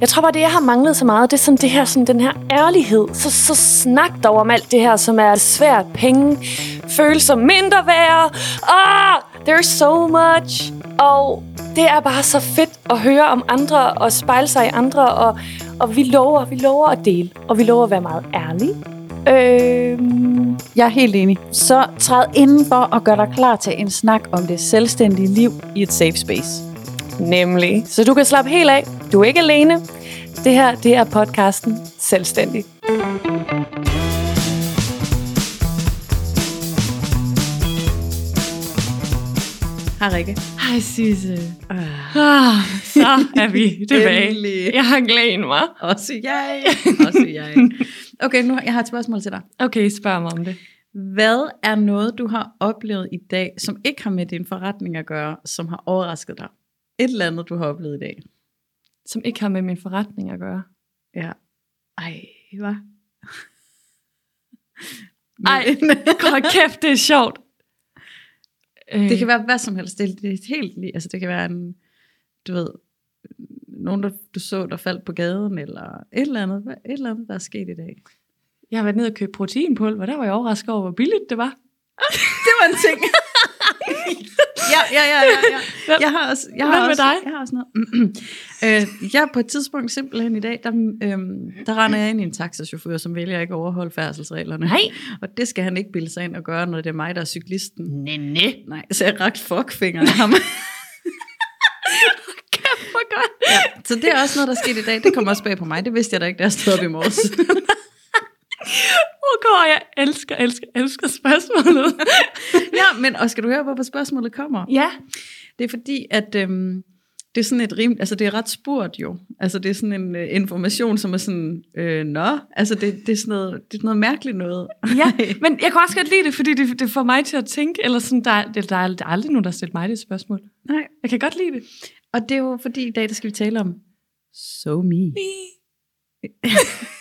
Jeg tror bare, det jeg har manglet så meget, det er sådan det her, sådan den her ærlighed. Så, så snak dog om alt det her, som er svært. Penge, følelser, mindre værd. Ah, there's so much. Og det er bare så fedt at høre om andre og spejle sig i andre. Og, og vi lover, vi lover at dele. Og vi lover at være meget ærlige. Øh, Jeg er helt enig. Så træd indenfor og gør dig klar til en snak om det selvstændige liv i et safe space. Nemlig. Så du kan slappe helt af. Du er ikke alene. Det her, det er podcasten Selvstændig. Hej Rikke. Hej Sisse. Ah, så er vi tilbage. Endelig. Jeg har glædet mig. Også jeg. Også jeg. Okay, nu jeg har et spørgsmål til dig. Okay, spørg mig om det. Hvad er noget, du har oplevet i dag, som ikke har med din forretning at gøre, som har overrasket dig? Et eller andet, du har oplevet i dag. Som ikke har med min forretning at gøre. Ja. Ej, hvad? Ej, hold kæft, det er sjovt. Øh, Det kan være hvad som helst. Det, er- helt lige. Altså, det kan være en, du ved, nogen, der, du så, der faldt på gaden, eller et eller andet, et eller andet, der er sket i dag. Jeg har været nede og købt proteinpulver. Der var jeg overrasket over, hvor billigt det var. Det var en ting. ja, ja, ja, ja, ja. Hvad- Jeg har også, jeg hvad har med også, dig? Jeg har også noget. øh, jeg på et tidspunkt simpelthen i dag, der, øhm, der render jeg ind i en taxachauffør, som vælger ikke at overholde færdselsreglerne. Nej. Og det skal han ikke bilde sig ind og gøre, når det er mig, der er cyklisten. Nej, nej. Nej, så jeg rakte fuckfingeren ham. Kæft, hvor godt. ja, så det er også noget, der er sket i dag. Det kommer også bag på mig. Det vidste jeg da ikke, da jeg stod op i morges. Okay, jeg elsker, elsker, elsker spørgsmålet. ja, men og skal du høre, hvorfor spørgsmålet kommer? ja. Det er fordi, at øhm, det er sådan et rim, altså det er ret spurgt jo. Altså det er sådan en øh, information, som er sådan, øh, nå, altså det, det, er sådan noget, det er noget mærkeligt noget. Ja, men jeg kan også godt lide det, fordi det, det får mig til at tænke, eller sådan, der, er- det, der, er, der er aldrig nogen, der har stillet mig det spørgsmål. Nej. Jeg kan godt lide det. Og det er jo fordi, i dag, der skal vi tale om so me.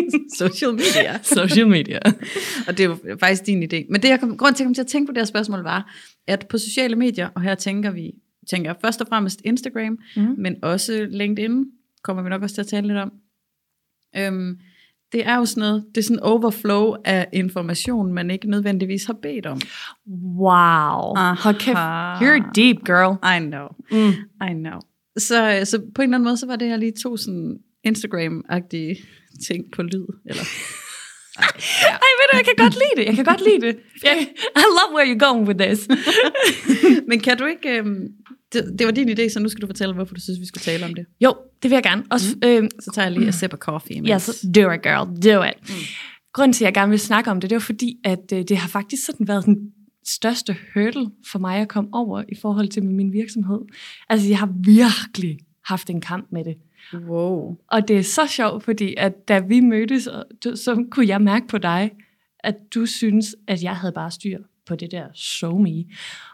Social media. Social media. Og det er jo faktisk din idé. Men det, jeg kom, grund til, at jeg kom til at tænke på det her spørgsmål, var, at på sociale medier, og her tænker vi, tænker jeg først og fremmest Instagram, Mhm. men også LinkedIn, kommer vi nok også til at tale lidt om. Øhm, det er jo sådan noget, det er sådan overflow af information, man ikke nødvendigvis har bedt om. Wow. Aha. Kæft. You're deep, girl. I know, Mm. I know. Så, så på en eller anden måde, så var det her lige to sådan Instagram-agtige ting på lyd. Eller, Ej, ved du, jeg kan godt lide det. Jeg kan godt lide det. Jeg, I love where you're going with this. men kan du ikke... Øhm, det, det var din idé, så nu skal du fortælle, hvorfor du synes, vi skulle tale om det. Jo, det vil jeg gerne. Også, mm. øhm, Så tager jeg lige et sip af coffee. Imens. Ja, så do it, girl. Do it. Mm. Grunden til, at jeg gerne vil snakke om det, det var fordi, at øh, det har faktisk sådan været den største hurdle for mig at komme over i forhold til med min virksomhed. Altså, jeg har virkelig haft en kamp med det. Wow. Og det er så sjovt, fordi at da vi mødtes, så kunne jeg mærke på dig, at du synes, at jeg havde bare styr på det der show me.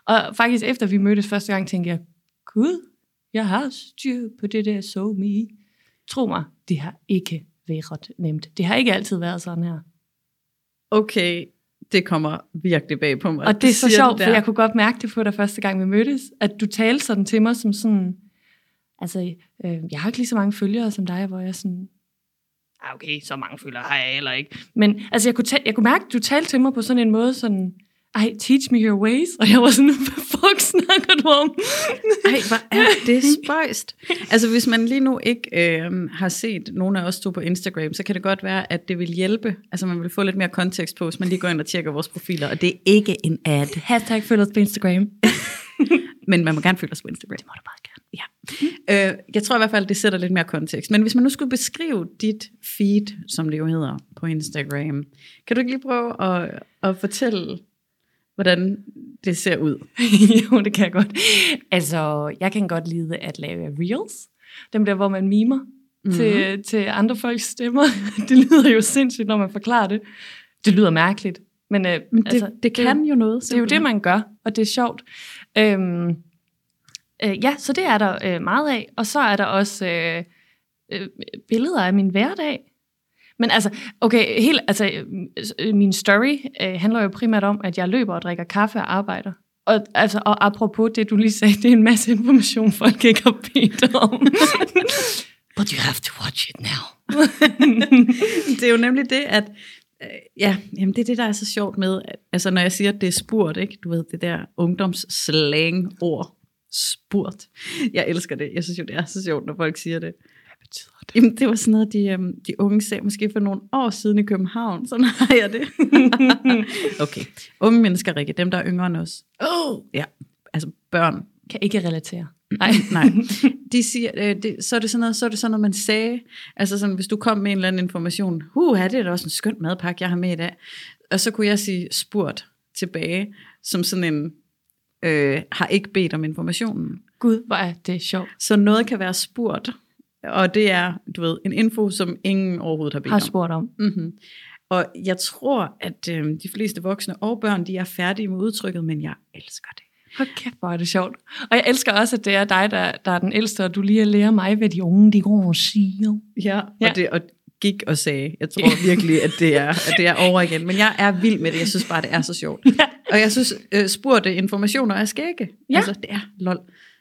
Og faktisk efter vi mødtes første gang, tænkte jeg, gud, jeg har styr på det der show me. Tro mig, det har ikke været nemt. Det har ikke altid været sådan her. Okay, det kommer virkelig bag på mig. Og det er så sjovt, for jeg kunne godt mærke det på dig første gang, vi mødtes, at du talte sådan til mig som sådan, altså, øh, jeg har ikke lige så mange følgere som dig, hvor jeg sådan, ah, okay, så mange følgere har jeg heller ikke. Men altså, jeg kunne, ta- jeg kunne mærke, at du talte til mig på sådan en måde, sådan, ej, teach me your ways. Og jeg var sådan, hvad fuck snakker du om? Ej, hvor er det spøjst. Altså, hvis man lige nu ikke øh, har set nogen af os to på Instagram, så kan det godt være, at det vil hjælpe. Altså, man vil få lidt mere kontekst på, hvis man lige går ind og tjekker vores profiler. Og det er ikke en ad. Hashtag følg os på Instagram. Men man må gerne følge os på Instagram. Det må du bare gerne. Ja. Øh, jeg tror i hvert fald, det sætter lidt mere kontekst. Men hvis man nu skulle beskrive dit feed, som det jo hedder på Instagram, kan du ikke lige prøve at, at fortælle, hvordan det ser ud? jo, det kan jeg godt. Altså, jeg kan godt lide at lave reels. Dem der, hvor man mimer mm-hmm. til, til andre folks stemmer. det lyder jo sindssygt, når man forklarer det. Det lyder mærkeligt. Men, øh, Men det, altså, det kan det, jo noget. det er jo det, man gør, og det er sjovt. Øhm, øh, ja, så det er der øh, meget af. Og så er der også øh, øh, billeder af min hverdag. Men altså, okay, helt, altså, øh, min story øh, handler jo primært om, at jeg løber og drikker kaffe og arbejder. Og, altså, og apropos det, du lige sagde, det er en masse information, folk ikke har bedt om. But you have to watch it now. det er jo nemlig det, at ja, jamen det er det, der er så sjovt med, at, altså når jeg siger, at det er spurt, ikke? du ved, det der ungdomsslang-ord, spurt. Jeg elsker det. Jeg synes jo, det er så sjovt, når folk siger det. Hvad betyder det? Jamen, det var sådan noget, de, øhm, de unge sagde måske for nogle år siden i København. Sådan har jeg det. okay. Unge mennesker, Rikke, dem der er yngre end os. Oh, Ja, altså børn. kan ikke relatere. Nej. Nej. De siger, øh, det, så, er det sådan noget, så er det sådan noget, man sagde. Altså sådan, hvis du kom med en eller anden information. Uh, det er da også en skøn madpakke, jeg har med i dag. Og så kunne jeg sige spurgt tilbage, som sådan en, øh, har ikke bedt om informationen. Gud, hvor er det sjovt. Så noget kan være spurgt, og det er, du ved, en info, som ingen overhovedet har bedt Har om. spurgt om. Mm-hmm. Og jeg tror, at øh, de fleste voksne og børn, de er færdige med udtrykket, men jeg elsker det. Hold kæft, hvor er det sjovt. Og jeg elsker også, at det er dig, der, der er den ældste, og du lige lærer mig, hvad de unge, de går og siger. Ja, Ja. og det og gik og sagde. Jeg tror virkelig, at det, er, at det er over igen. Men jeg er vild med det. Jeg synes bare, det er så sjovt. Ja. Og jeg synes, øh, spurgte informationer er skægge. Ja. Altså, det er lol.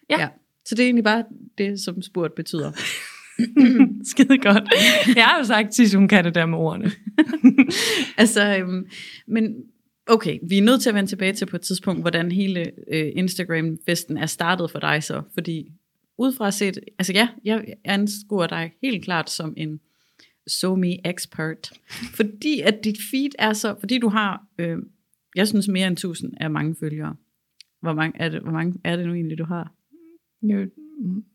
Ja. Så det er egentlig bare det, som spurgt betyder. Skide godt. Jeg har jo sagt sidst, hun kan det der med ordene. Altså, øhm, men okay, vi er nødt til at vende tilbage til på et tidspunkt, hvordan hele øh, Instagram-festen er startet for dig så, fordi udefra set, altså ja, jeg anskuer dig helt klart som en me expert, fordi at dit feed er så, fordi du har, øh, jeg synes mere end 1000 er mange følgere. Hvor mange er det, hvor mange er det nu egentlig, du har? Jo,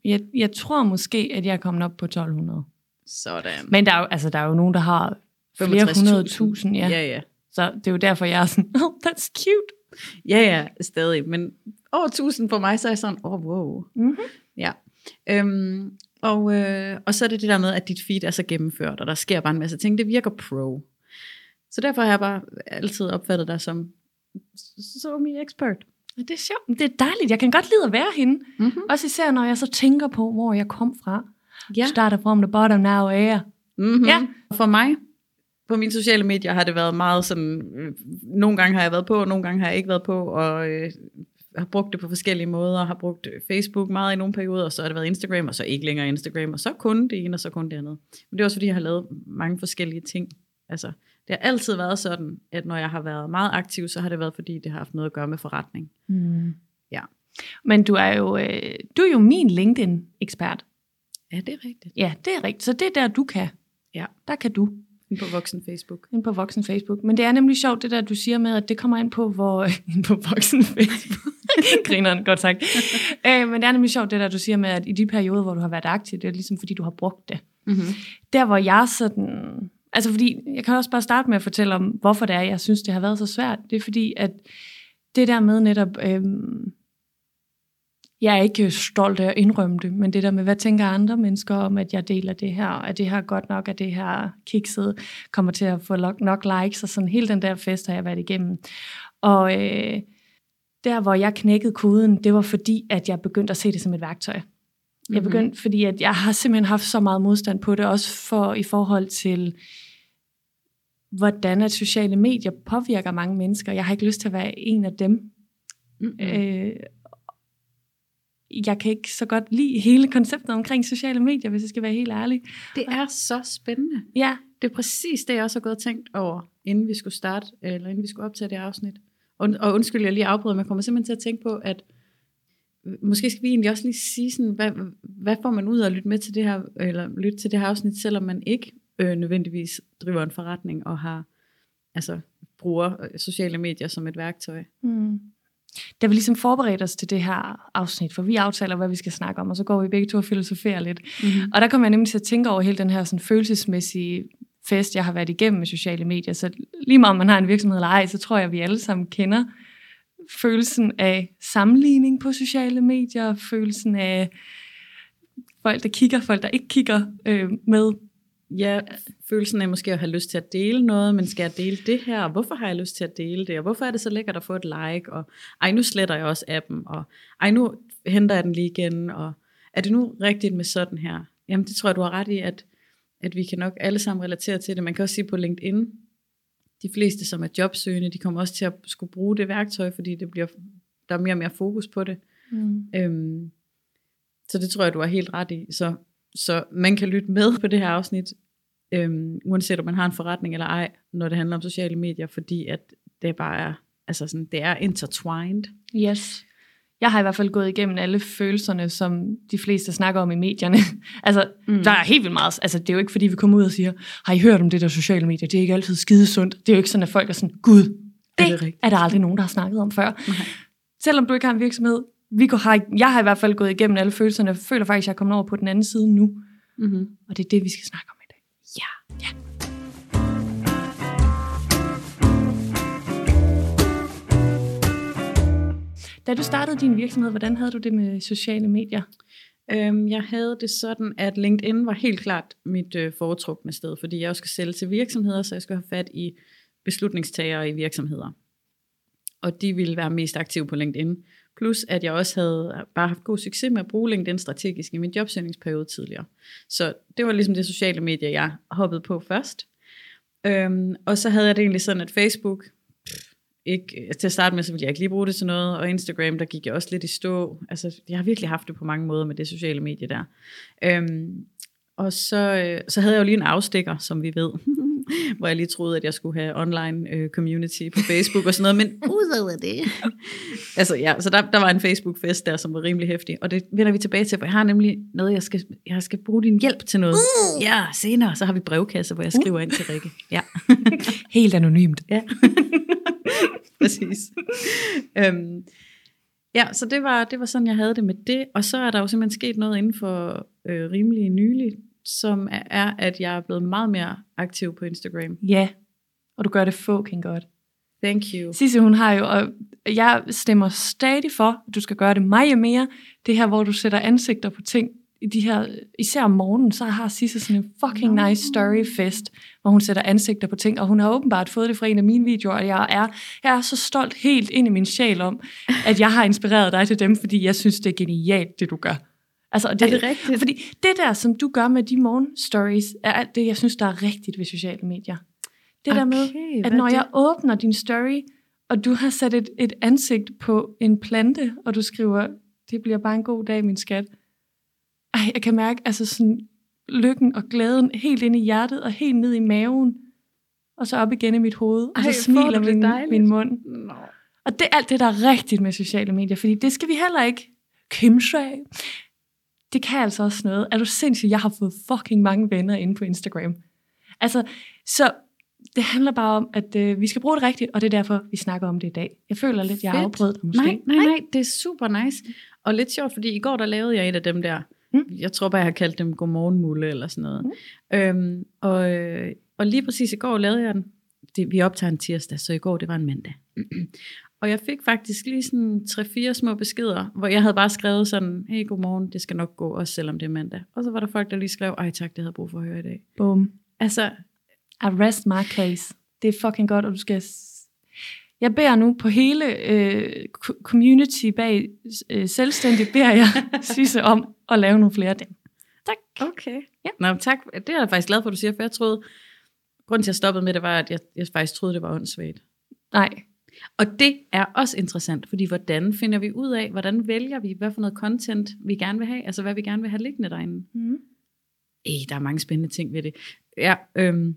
Jeg, jeg tror måske, at jeg er kommet op på 1200. Sådan. Men der er jo, altså, der er jo nogen, der har flere 65.000. hundrede tusind. Ja. Ja, ja. Så det er jo derfor, jeg er sådan, oh, that's cute. Ja, ja, stadig. Men over 1000 for mig, så er jeg sådan, oh, wow. Mm-hmm. Ja. Øhm, og, øh, og så er det det der med, at dit feed er så gennemført, og der sker bare en masse ting. Det virker pro. Så derfor har jeg bare altid opfattet dig som så me expert. Det er sjovt. Det er dejligt. Jeg kan godt lide at være hende. Mm-hmm. Også især, når jeg så tænker på, hvor jeg kom fra. Ja. Starter from the bottom now air. Mm-hmm. Ja. For mig, på mine sociale medier har det været meget sådan, øh, nogle gange har jeg været på, og nogle gange har jeg ikke været på, og øh, har brugt det på forskellige måder, har brugt øh, Facebook meget i nogle perioder, og så har det været Instagram, og så ikke længere Instagram, og så kun det ene, og så kun det andet. Men det er også fordi, jeg har lavet mange forskellige ting. Altså, det har altid været sådan, at når jeg har været meget aktiv, så har det været fordi, det har haft noget at gøre med forretning. Mm. Ja. Men du er jo, øh, du er jo min LinkedIn-ekspert. Ja, det er rigtigt. Ja, det er rigtigt. Så det er der, du kan. Ja. Der kan du. På voksen Facebook. Ind på voksen Facebook. Men det er nemlig sjovt, det der, du siger med, at det kommer ind på, hvor... ind på voksen Facebook. Grineren, godt sagt. øh, men det er nemlig sjovt, det der, du siger med, at i de perioder, hvor du har været aktiv, det er ligesom, fordi du har brugt det. Mm-hmm. Der, hvor jeg sådan... Altså, fordi jeg kan også bare starte med at fortælle om, hvorfor det er, jeg synes, det har været så svært. Det er fordi, at det der med netop... Øhm, jeg er ikke stolt af at indrømme det, men det der med, hvad tænker andre mennesker om, at jeg deler det her, er det her godt nok, at det her kikset kommer til at få nok, nok likes, og sådan hele den der fest har jeg været igennem. Og øh, der, hvor jeg knækkede koden, det var fordi, at jeg begyndte at se det som et værktøj. Jeg Mhm. begyndte, fordi at jeg har simpelthen haft så meget modstand på det, også for i forhold til, hvordan at sociale medier påvirker mange mennesker. Jeg har ikke lyst til at være en af dem. Mm-hmm. Øh, jeg kan ikke så godt lide hele konceptet omkring sociale medier, hvis jeg skal være helt ærlig. Det er så spændende. Ja, Det er præcis det, jeg også har gået og tænkt over, inden vi skulle starte, eller inden vi skulle optage det afsnit. Og, og undskyld, jeg lige afbryder, men jeg kommer simpelthen til at tænke på, at måske skal vi egentlig også lige sige sådan, hvad, hvad får man ud af at lytte med til det her, eller lytte til det her afsnit, selvom man ikke øh, nødvendigvis driver en forretning og har, altså bruger øh, sociale medier som et værktøj. Mm. Da vi ligesom forberedte os til det her afsnit, for vi aftaler, hvad vi skal snakke om, og så går vi begge to og filosoferer lidt. Mm-hmm. Og der kommer jeg nemlig til at tænke over hele den her sådan, følelsesmæssige fest, jeg har været igennem med sociale medier. Så lige meget om man har en virksomhed eller ej, så tror jeg, at vi alle sammen kender følelsen af sammenligning på sociale medier, følelsen af folk, der kigger, folk, der ikke kigger øh, med. Ja, følelsen af måske at have lyst til at dele noget, men skal jeg dele det her? Hvorfor har jeg lyst til at dele det? Og hvorfor er det så lækkert at få et like? Og ej, nu sletter jeg også appen, og ej, nu henter jeg den lige igen, og er det nu rigtigt med sådan her? Jamen, det tror jeg, du har ret i, at, at vi kan nok alle sammen relatere til det. Man kan også sige på LinkedIn, de fleste, som er jobsøgende, de kommer også til at skulle bruge det værktøj, fordi det bliver, der er mere og mere fokus på det. Mm. Øhm, så det tror jeg, du har helt ret i. Så så man kan lytte med på det her afsnit, øhm, uanset om man har en forretning eller ej, når det handler om sociale medier, fordi at det bare er, altså sådan, det er intertwined. Yes. Jeg har i hvert fald gået igennem alle følelserne, som de fleste snakker om i medierne. altså, mm. der er helt vildt meget. Altså, det er jo ikke, fordi vi kommer ud og siger, har I hørt om det der sociale medier? Det er ikke altid skidesundt. Det er jo ikke sådan, at folk er sådan, gud, det er, det er, er der aldrig nogen, der har snakket om før. Okay. Selvom du ikke har en virksomhed, vi har, jeg har i hvert fald gået igennem alle følelserne. Jeg føler faktisk, at jeg er kommet over på den anden side nu. Mm-hmm. Og det er det, vi skal snakke om i dag. Ja. ja. Da du startede din virksomhed, hvordan havde du det med sociale medier? Øhm, jeg havde det sådan, at LinkedIn var helt klart mit øh, foretrukne sted, fordi jeg også skal sælge til virksomheder, så jeg skal have fat i beslutningstagere i virksomheder. Og de ville være mest aktive på LinkedIn. Plus at jeg også havde bare haft god succes med at bruge LinkedIn strategisk i min jobsøgningsperiode tidligere. Så det var ligesom det sociale medie, jeg hoppede på først. Øhm, og så havde jeg det egentlig sådan, at Facebook, ikke, altså til at starte med, så ville jeg ikke lige bruge det til noget, og Instagram, der gik jeg også lidt i stå. Altså, jeg har virkelig haft det på mange måder med det sociale medie der. Øhm, og så, øh, så havde jeg jo lige en afstikker, som vi ved, hvor jeg lige troede, at jeg skulle have online øh, community på Facebook og sådan noget, men udover det. altså ja, så der, der var en Facebook-fest der, som var rimelig hæftig, og det vender vi tilbage til, for jeg har nemlig noget, jeg skal, jeg skal bruge din hjælp til noget. Uh. Ja, senere, så har vi brevkasse, hvor jeg skriver uh. ind til Rikke. Ja. Helt anonymt. Ja. Præcis. øhm, ja, så det var, det var sådan, jeg havde det med det. Og så er der jo simpelthen sket noget inden for øh, rimelig nylig, som er, at jeg er blevet meget mere aktiv på Instagram. Ja, og du gør det fucking godt. Thank you. Sisse, hun har jo, og jeg stemmer stadig for, at du skal gøre det meget mere, det her, hvor du sætter ansigter på ting, i de her, især om morgenen, så har Sisse sådan en fucking no. nice story fest, hvor hun sætter ansigter på ting, og hun har åbenbart fået det fra en af mine videoer, og jeg er, jeg er så stolt helt ind i min sjæl om, at jeg har inspireret dig til dem, fordi jeg synes, det er genialt, det du gør. Altså, det, er det rigtigt? Fordi det der, som du gør med de morgen stories, er alt det, jeg synes, der er rigtigt ved sociale medier. Det okay, der med, at når det? jeg åbner din story, og du har sat et, et ansigt på en plante, og du skriver, det bliver bare en god dag, min skat. Ej, jeg kan mærke altså sådan lykken og glæden helt ind i hjertet og helt ned i maven, og så op igen i mit hoved, og Ej, så smiler min, min mund. No. Og det er alt det, der er rigtigt med sociale medier, fordi det skal vi heller ikke kimse af det kan altså også noget. Er du sindssygt, jeg har fået fucking mange venner inde på Instagram. Altså, så det handler bare om, at øh, vi skal bruge det rigtigt, og det er derfor, vi snakker om det i dag. Jeg føler lidt, jeg har afprøvet det måske. Nej, nej, nej, det er super nice. Og lidt sjovt, fordi i går, der lavede jeg et af dem der. Mm. Jeg tror bare, jeg har kaldt dem godmorgenmulle eller sådan noget. Mm. Øhm, og, øh, og lige præcis i går lavede jeg den. Det, vi optager en tirsdag, så i går, det var en mandag. Og jeg fik faktisk lige sådan tre-fire små beskeder, hvor jeg havde bare skrevet sådan, hey, godmorgen, det skal nok gå, også selvom det er mandag. Og så var der folk, der lige skrev, ej tak, det havde brug for at høre i dag. Boom. Altså, I rest my case. Det er fucking godt, og du skal... Jeg beder nu på hele øh, community bag øh, selvstændig, beder jeg Sisse om at lave nogle flere af dem. Tak. Okay. Ja. Nå, tak. Det er jeg faktisk glad for, at du siger, for jeg troede, grunden til, at jeg stoppede med det, var, at jeg, jeg faktisk troede, det var åndssvagt. Nej, og det er også interessant, fordi hvordan finder vi ud af, hvordan vælger vi, hvad for noget content vi gerne vil have, altså hvad vi gerne vil have liggende derinde. Mm. Ej, der er mange spændende ting ved det. Ja, øhm,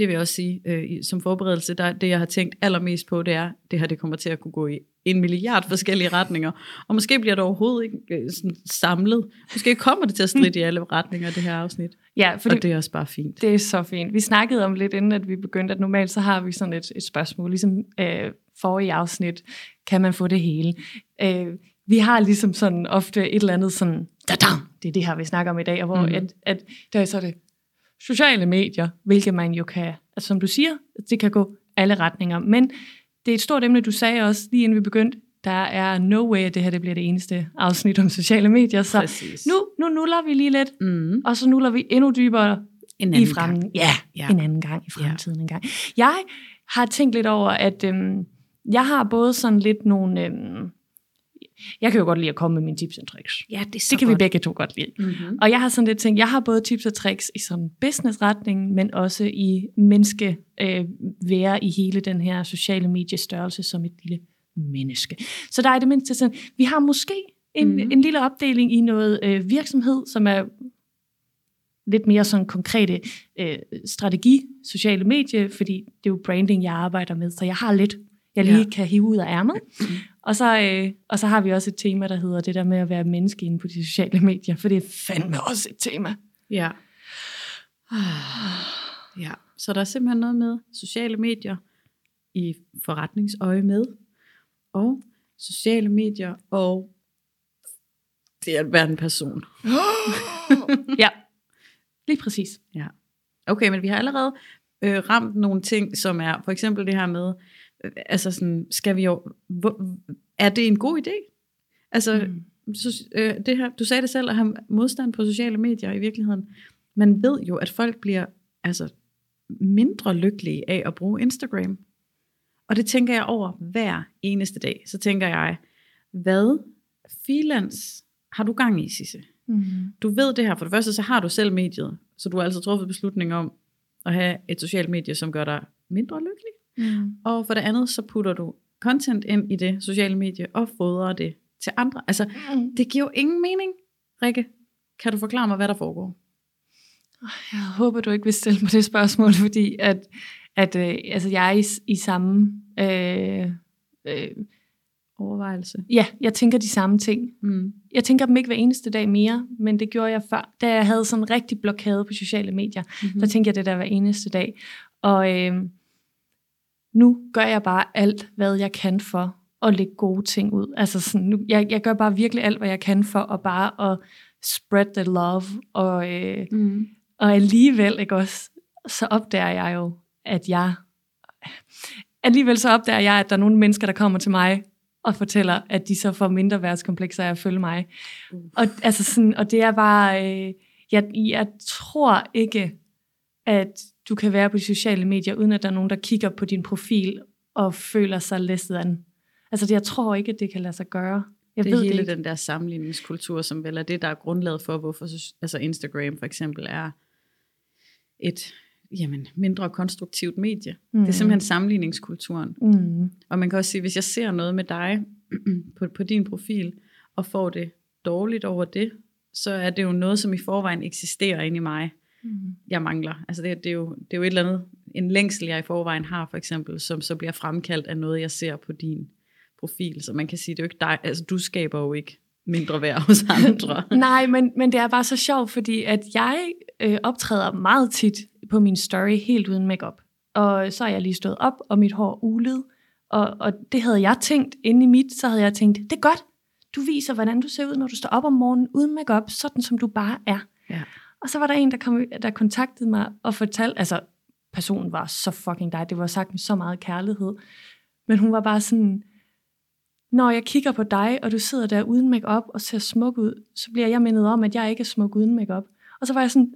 det vil jeg også sige, øh, som forberedelse, der, det jeg har tænkt allermest på, det er, det her det kommer til at kunne gå i en milliard forskellige retninger, og måske bliver det overhovedet ikke øh, sådan samlet. Måske kommer det til at stride i alle retninger, det her afsnit. Ja, fordi og det er også bare fint. Det er så fint. Vi snakkede om lidt inden, at vi begyndte, at normalt så har vi sådan et, et spørgsmål, ligesom øh, forrige afsnit, kan man få det hele? Øh, vi har ligesom sådan ofte et eller andet sådan, da -da! det er det her, vi snakker om i dag, og hvor mm. at, at der er så det sociale medier, hvilket man jo kan, altså som du siger, det kan gå alle retninger, men det er et stort emne, du sagde også, lige inden vi begyndte, der er no way, at det her det bliver det eneste afsnit om sociale medier, så Præcis. nu, nu nuller vi lige lidt, mm. og så nuller vi endnu dybere en anden i fremtiden. Ja, ja, en anden gang i fremtiden ja. en gang. Jeg har tænkt lidt over, at øhm, jeg har både sådan lidt nogle... Øhm, jeg kan jo godt lide at komme med mine tips og tricks. Ja, det, er så det kan godt. vi begge to godt lide. Mm-hmm. Og jeg har sådan lidt tænkt, jeg har både tips og tricks i sådan businessretning, men også i menneske øh, være i hele den her sociale mediestørrelse som et lille menneske. Så der er det mindste sådan, vi har måske En, Mhm. mm. en lille opdeling i noget øh, virksomhed, som er lidt mere sådan konkrete øh, strategi, sociale medier, fordi det er jo branding, jeg arbejder med, så jeg har lidt, jeg lige Ja. kan hive ud af ærmet. Og så, øh, og så har vi også et tema, der hedder det der med at være menneske inde på de sociale medier, for det er fandme også et tema. Ja. Ja, så der er simpelthen noget med sociale medier i forretningsøje med, og sociale medier og det at være en person. ja, lige præcis. Ja. Okay, men vi har allerede øh, ramt nogle ting, som er for eksempel det her med, altså sådan, skal vi jo, hvor, er det en god idé? Altså, mm. så, øh, det her, du sagde det selv, at have modstand på sociale medier i virkeligheden. Man ved jo, at folk bliver altså, mindre lykkelige af at bruge Instagram. Og det tænker jeg over hver eneste dag. Så tænker jeg, hvad freelance har du gang i, Sisse? Mm. Du ved det her. For det første, så har du selv mediet. Så du har altså truffet beslutning om at have et socialt medie, som gør dig mindre lykkelig. Mm. Og for det andet, så putter du content ind i det sociale medie og fodrer det til andre. Altså, Mm. det giver jo ingen mening. Rikke, kan du forklare mig, hvad der foregår? Jeg håber, du ikke vil stille mig det spørgsmål, fordi at, at øh, altså jeg er i, i samme... Øh, øh, Overvejelse. ja, jeg tænker de samme ting. Mm. Jeg tænker dem ikke hver eneste dag mere, men det gjorde jeg før. Da jeg havde sådan en rigtig blokade på sociale medier, Mm-hmm. der tænkte jeg det der hver eneste dag. Og øh, nu gør jeg bare alt, hvad jeg kan for at lægge gode ting ud. Altså sådan, nu, jeg, jeg gør bare virkelig alt, hvad jeg kan for at bare at spread the love. Og, øh, Mm. og alligevel, ikke også, så opdager jeg jo, at jeg... Alligevel så opdager jeg, at der er nogle mennesker, der kommer til mig og fortæller, at de så får mindre værtskomplekser af at følge mig. Uh. Og, altså sådan, og det er bare... Øh, jeg, jeg tror ikke, at du kan være på de sociale medier, uden at der er nogen, der kigger på din profil og føler sig læsset an. Altså, det, jeg tror ikke, at det kan lade sig gøre. Jeg det er ved hele det ikke. den der sammenligningskultur, som vel er det, der er grundlaget for, hvorfor så- altså Instagram for eksempel er et jamen, mindre konstruktivt medie. Mm. Det er simpelthen sammenligningskulturen. Mm. Og man kan også sige, hvis jeg ser noget med dig på, på din profil, og får det dårligt over det, så er det jo noget, som i forvejen eksisterer inde i mig, Mm. jeg mangler. Altså det, det, er jo, det er jo et eller andet, en længsel, jeg i forvejen har, for eksempel, som så bliver fremkaldt af noget, jeg ser på din profil. Så man kan sige, det er jo ikke dig, altså du skaber jo ikke mindre værd hos andre. Nej, men, men det er bare så sjovt, fordi at jeg øh, optræder meget tit på min story helt uden makeup. Og så er jeg lige stået op, og mit hår ulet. Og, og det havde jeg tænkt inde i mit, så havde jeg tænkt, det er godt. Du viser, hvordan du ser ud, når du står op om morgenen uden makeup, sådan som du bare er. Ja. Og så var der en, der, kom, der kontaktede mig og fortalte, altså personen var så fucking dig, det var sagt med så meget kærlighed. Men hun var bare sådan, når jeg kigger på dig, og du sidder der uden makeup og ser smuk ud, så bliver jeg mindet om, at jeg ikke er smuk uden makeup. Og så var jeg sådan,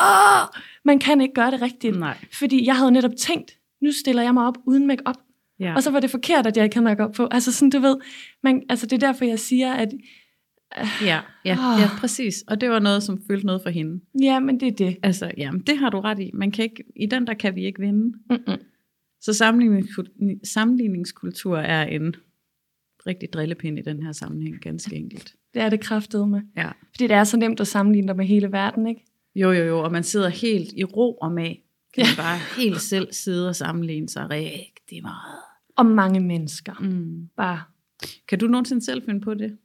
åh, man kan ikke gøre det rigtigt. Nej. Fordi jeg havde netop tænkt, nu stiller jeg mig op uden makeup. Ja. Og så var det forkert, at jeg ikke havde makeup på. Altså sådan, du ved, man, altså det er derfor, jeg siger, at ja, ja, Ah. ja, præcis. Og det var noget, som følte noget for hende. ja, men det er det. Altså, jamen, det har du ret i. Man kan ikke, I den der kan vi ikke vinde. Mm-mm. Så sammenligningskultur, sammenligningskultur er en rigtig drillepind i den her sammenhæng, ganske enkelt. Det er det kraftede med. Ja. Fordi det er så nemt at sammenligne dig med hele verden, ikke? Jo, jo, jo, og man sidder helt i ro og mag. Kan man bare helt selv sidde og sammenligne sig rigtig meget. Og mange mennesker. Mm. Bare. Kan du nogensinde selv finde på det?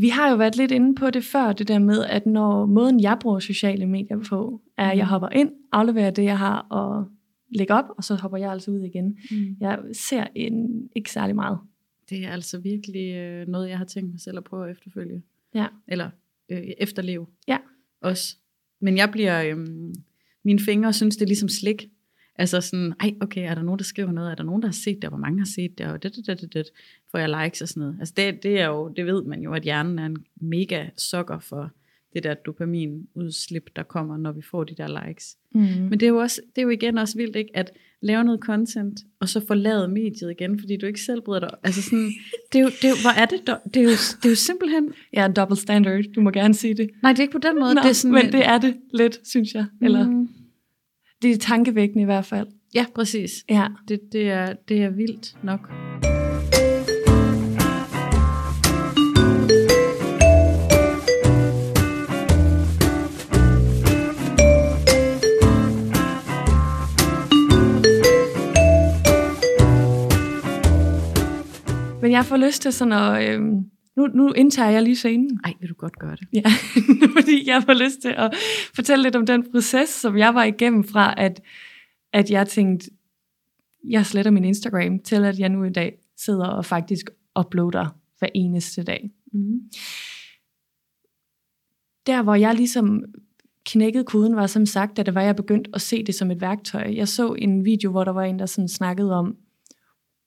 Vi har jo været lidt inde på det før, det der med, at når måden, jeg bruger sociale medier på, er, at jeg Mhm. hopper ind, afleverer det, jeg har, og lægger op, og så hopper jeg altså ud igen. Mm. Jeg ser en, ikke særlig meget. Det er altså virkelig øh, noget, jeg har tænkt mig selv at prøve at efterfølge. Ja. Eller øh, efterleve. Ja. Også. Men jeg bliver... Øh, mine fingre synes, det er ligesom slik. Altså sådan, ej, okay, er der nogen, der skriver noget? Er der nogen, der har set det? Hvor mange har set det? Og det, det, det, det, det. Får jeg likes og sådan noget. Altså det, det er jo, det ved man jo, at hjernen er en mega sokker for det der dopamin udslip, der kommer, når vi får de der likes. Mm. Men det er jo, også, det er jo igen også vildt, ikke? At lave noget content, og så forlade mediet igen, fordi du ikke selv bryder dig. Altså sådan, det er jo, det er jo, hvor er det, det er jo, det er jo simpelthen, er en double standard, du må gerne sige det. nej, det er ikke på den måde, Nå, det er sådan, men det er det lidt, synes jeg. Eller, Mm, det er tankevækkende i hvert fald. Ja, præcis. Ja. Det, det, er, det er vildt nok. Men jeg får lyst til sådan at, øh, nu, nu indtager jeg lige scenen. Ej, vil du godt gøre det? Ja, fordi jeg får lyst til at fortælle lidt om den proces, som jeg var igennem fra, at, at jeg tænkte, jeg sletter min Instagram, til at jeg nu i dag sidder og faktisk uploader hver eneste dag. Mm. Der, hvor jeg ligesom knækkede koden, var som sagt, da det var, jeg begyndte at se det som et værktøj. Jeg så en video, hvor der var en, der sådan snakkede om,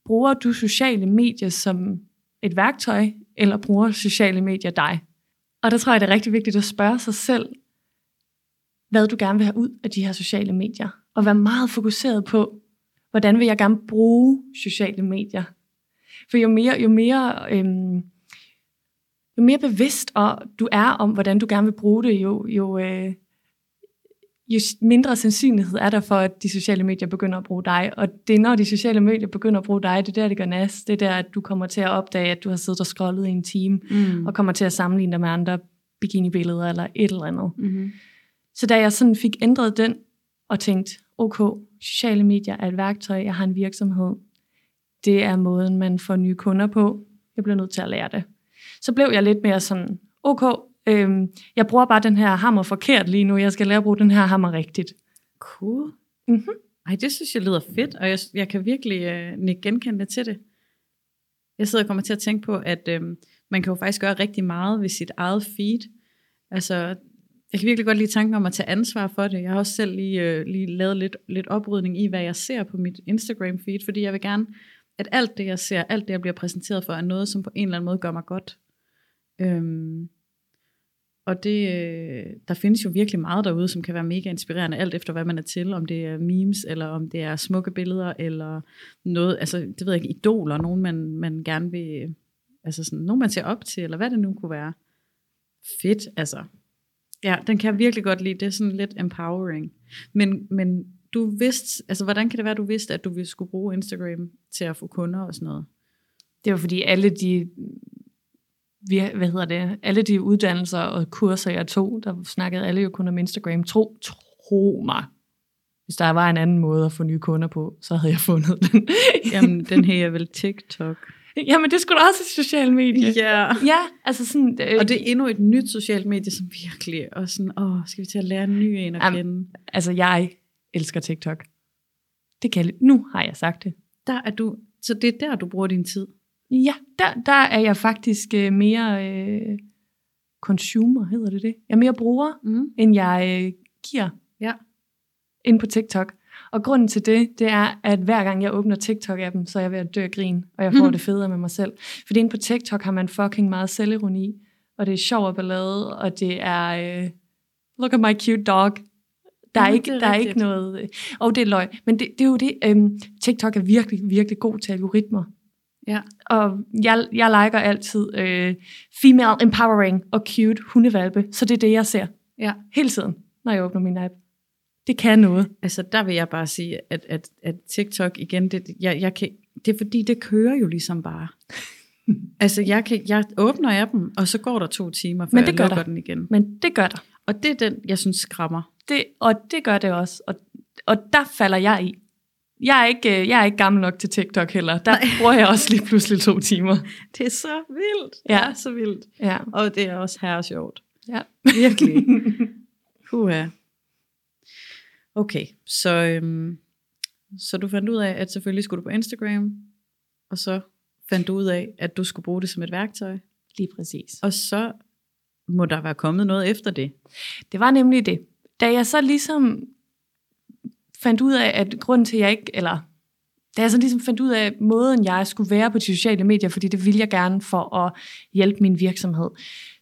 bruger du sociale medier som et værktøj, eller bruger sociale medier dig? Og der tror jeg, det er rigtig vigtigt at spørge sig selv, hvad du gerne vil have ud af de her sociale medier. Og være meget fokuseret på, hvordan vil jeg gerne bruge sociale medier. For jo mere, jo mere, øhm, jo mere bevidst og du er om, hvordan du gerne vil bruge det, jo, jo, øh, jo mindre sandsynlighed er der for, at de sociale medier begynder at bruge dig. Og det er, når de sociale medier begynder at bruge dig, det er der, det gør nas. Det er der, at du kommer til at opdage, at du har siddet og scrollet i en time, Mm. og kommer til at sammenligne dig med andre bikini-billeder eller et eller andet. Mm-hmm. Så da jeg sådan fik ændret den, og tænkt, okay, sociale medier er et værktøj, jeg har en virksomhed. Det er måden, man får nye kunder på. Jeg bliver nødt til at lære det. Så blev jeg lidt mere sådan, okay, øhm, jeg bruger bare den her hammer forkert lige nu. Jeg skal lære at bruge den her hammer rigtigt. Cool. Mhm. Ej, det synes jeg lyder fedt, og jeg, jeg kan virkelig øh, nikke genkendende til det. Jeg sidder og kommer til at tænke på, at øh, man kan jo faktisk gøre rigtig meget ved sit eget feed. Altså, jeg kan virkelig godt lide tanken om at tage ansvar for det. Jeg har også selv lige, øh, lige lavet lidt, lidt oprydning i, hvad jeg ser på mit Instagram-feed, fordi jeg vil gerne, at alt det, jeg ser, alt det, jeg bliver præsenteret for, er noget, som på en eller anden måde gør mig godt. Øhm, og det, øh, der findes jo virkelig meget derude, som kan være mega inspirerende, alt efter hvad man er til, om det er memes, eller om det er smukke billeder, eller noget, altså det ved jeg ikke, idoler, nogen man, man gerne vil, øh, altså sådan, nogen man ser op til, eller hvad det nu kunne være. Fedt, altså. Ja, den kan jeg virkelig godt lide, det er sådan lidt empowering. Men, men du vidste, altså hvordan kan det være, du vidste, at du ville skulle bruge Instagram til at få kunder og sådan noget? Det var fordi alle de, hvad hedder det, alle de uddannelser og kurser, jeg tog, der snakkede alle jo kun om Instagram. Tro, tro mig. Hvis der var en anden måde at få nye kunder på, så havde jeg fundet den. Jamen, den her er vel TikTok. Jamen, det skulle da også et socialt medie. Ja. Ja, altså sådan... Øh, Og det er endnu et nyt socialt medie, som virkelig, og sådan, åh, skal vi til at lære en ny en at Jamen. kende? Altså, jeg elsker TikTok. Det kan jeg, nu har jeg sagt det. Der er du, så det er der, du bruger din tid. Ja, der, der er jeg faktisk øh, mere øh, consumer, hedder det det? Jeg er mere bruger, Mm. end jeg øh, giver Ja. ind på TikTok. Og grunden til det, det er, at hver gang jeg åbner TikTok-appen, så er jeg ved at dø af grin, og jeg får Mhm. det federe med mig selv. Fordi inde på TikTok har man fucking meget selvironi, og det er sjov og ballade, og det er, øh, look at my cute dog. Der er, Ja, ikke, er der er ikke noget, øh, og det er løg. Men det, det er jo det, øhm, TikTok er virkelig, virkelig god til algoritmer. Ja. Og jeg, jeg liker altid øh, female empowering og cute hundevalpe, så det er det, jeg ser Ja. hele tiden, når jeg åbner min app. Det kan noget. Altså, der vil jeg bare sige, at, at, at TikTok igen, det, jeg, jeg kan, det er fordi, det kører jo ligesom bare. altså, jeg, kan, jeg åbner appen, og så går der to timer, før Men det jeg gør lukker der. den igen. Men det gør der. Og det er den, jeg synes skræmmer. Det, og det gør det også. Og, og der falder jeg i. Jeg er, ikke, øh, jeg er ikke gammel nok til TikTok heller. Der Nej. bruger jeg også lige pludselig to timer. Det er så vildt. Ja. Det er så vildt. Ja. Og det er også her sjovt. ja. Virkelig. Huha. Okay, så, øhm, så du fandt ud af, at selvfølgelig skulle du på Instagram, og så fandt du ud af, at du skulle bruge det som et værktøj, Lige præcis. og så må der være kommet noget efter det. Det var nemlig det. Da jeg så ligesom fandt ud af, at grunden til, at jeg ikke, eller da jeg så ligesom fandt ud af måden, jeg skulle være på de sociale medier, fordi det ville jeg gerne for at hjælpe min virksomhed,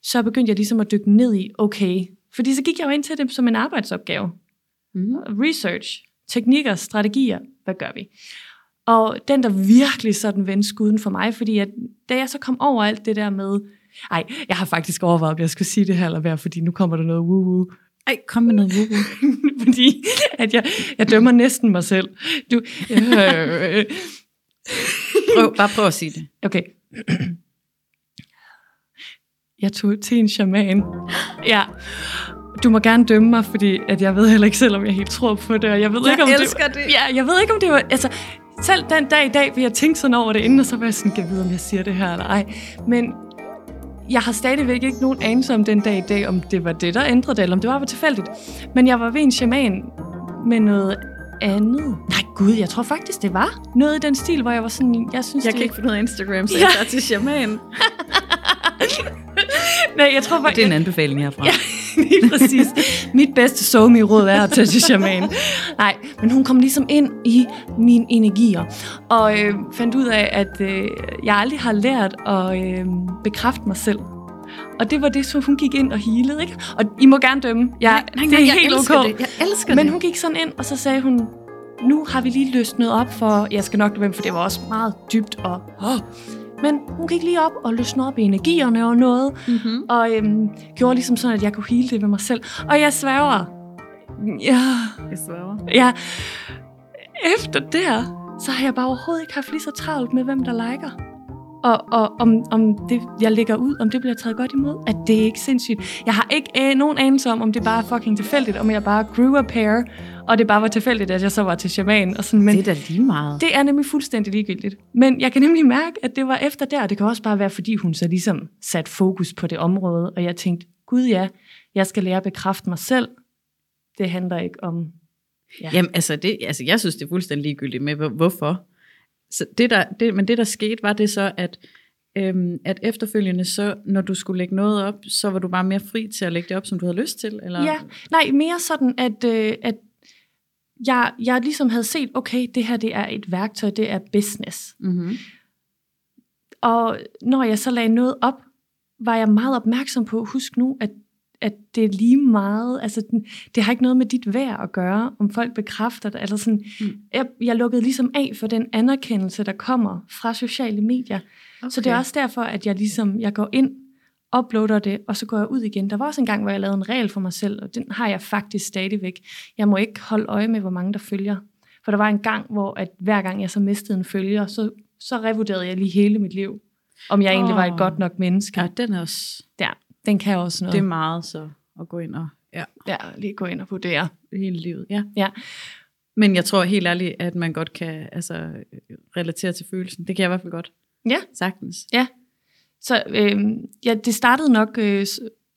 så begyndte jeg ligesom at dykke ned i, okay, fordi så gik jeg jo ind til det som en arbejdsopgave. Mm. Research, teknikker, strategier, hvad gør vi? Og den, der virkelig sådan vendte skuden for mig, fordi at, da jeg så kom over alt det der med, ej, jeg har faktisk overvejet, om jeg skulle sige det her eller være, fordi nu kommer der noget woo-woo. Ej, kom med noget woo fordi at jeg, jeg dømmer næsten mig selv. Du, øh, prøv, Bare prøv at sige det. okay. Jeg tog til en shaman. Ja. Du må gerne dømme mig, fordi at jeg ved heller ikke selv, om jeg helt tror på det. Og jeg ved Jeg ikke, om elsker det. Ja, jeg ved ikke, om det var... Altså, selv den dag i dag vil jeg tænke sådan over det inden, og så var jeg sådan, kan vide, om jeg siger det her eller ej. Men jeg har stadigvæk ikke nogen anelse om den dag i dag, om det var det, der ændrede det, eller om det bare var tilfældigt. Men jeg var ved en shaman med noget andet. Nej, gud, jeg tror faktisk, det var noget i den stil, hvor jeg var sådan, jeg synes, Jeg det... kan ikke finde ud af Instagram, så Ja. jeg tager til shaman. Nej, jeg tror faktisk... det er en anbefaling herfra. Ja, lige præcis. Mit bedste somi råd er at tage til shaman. Nej, men hun kom ligesom ind i mine energier, og øh, fandt ud af, at øh, jeg aldrig har lært at øh, bekræfte mig selv. Og det var det, som hun gik ind og healede, ikke? Og I må gerne dømme. Jeg, det er jeg helt elsker ok. Det. Jeg elsker Men det. hun gik sådan ind, og så sagde hun, nu har vi lige løsnet op for, jeg skal nok være, for det var også meget dybt og... Oh. Men hun gik lige op og løsnede op i energierne og noget, Mm-hmm. og øhm, gjorde ligesom sådan, at jeg kunne hele det ved mig selv. Og jeg sværger. Ja, Jeg sværger. ja. Efter der, så har jeg bare overhovedet ikke haft lige så travlt med, hvem der liker. Og, og om, om det, jeg lægger ud, om det bliver taget godt imod, at det er ikke sindssygt. Jeg har ikke øh, nogen anelse om, om det bare er fucking tilfældigt, om jeg bare grew a pair, og det bare var tilfældigt, at jeg så var til shaman. Og sådan, men Det er da lige meget. det er nemlig fuldstændig ligegyldigt. Men jeg kan nemlig mærke, at det var efter der. Det kan også bare være, fordi hun så ligesom sat fokus på det område, og jeg tænkte, gud ja, jeg skal lære at bekræfte mig selv. Det handler ikke om... Ja. Jamen, altså, det, altså, jeg synes, det er fuldstændig ligegyldigt med, hvor- hvorfor. Så det der, det, men det, der skete, var det så, at, øhm, at efterfølgende, så, når du skulle lægge noget op, så var du bare mere fri til at lægge det op, som du havde lyst til? Eller? Ja, nej, mere sådan, at, øh, at jeg, jeg ligesom havde set, okay, det her det er et værktøj, det er business. Mm-hmm. Og når jeg så lagde noget op, var jeg meget opmærksom på, husk nu, at, at det er lige meget, altså den- det har ikke noget med dit værd at gøre, om folk bekræfter det, eller sådan, Mm. jeg, jeg lukkede ligesom af for den anerkendelse, der kommer fra sociale medier. Okay. Så det er også derfor, at jeg ligesom, jeg går ind, uploader det, og så går jeg ud igen. Der var også en gang, hvor jeg lavede en regel for mig selv, og den har jeg faktisk stadigvæk. Jeg må ikke holde øje med, hvor mange der følger. For der var en gang, hvor at hver gang jeg så mistede en følger, så, så revurderede jeg lige hele mit liv. Om jeg oh. egentlig var et godt nok menneske. Ja, den er også, Der, den kan også noget. det er meget så at gå ind og, ja, Ja, lige gå ind og vurdere. hele livet, ja. Ja. Men jeg tror helt ærligt, at man godt kan altså, relatere til følelsen. Det kan jeg i hvert fald godt. Ja. Sagtens. Så øh, ja, det startede nok, øh,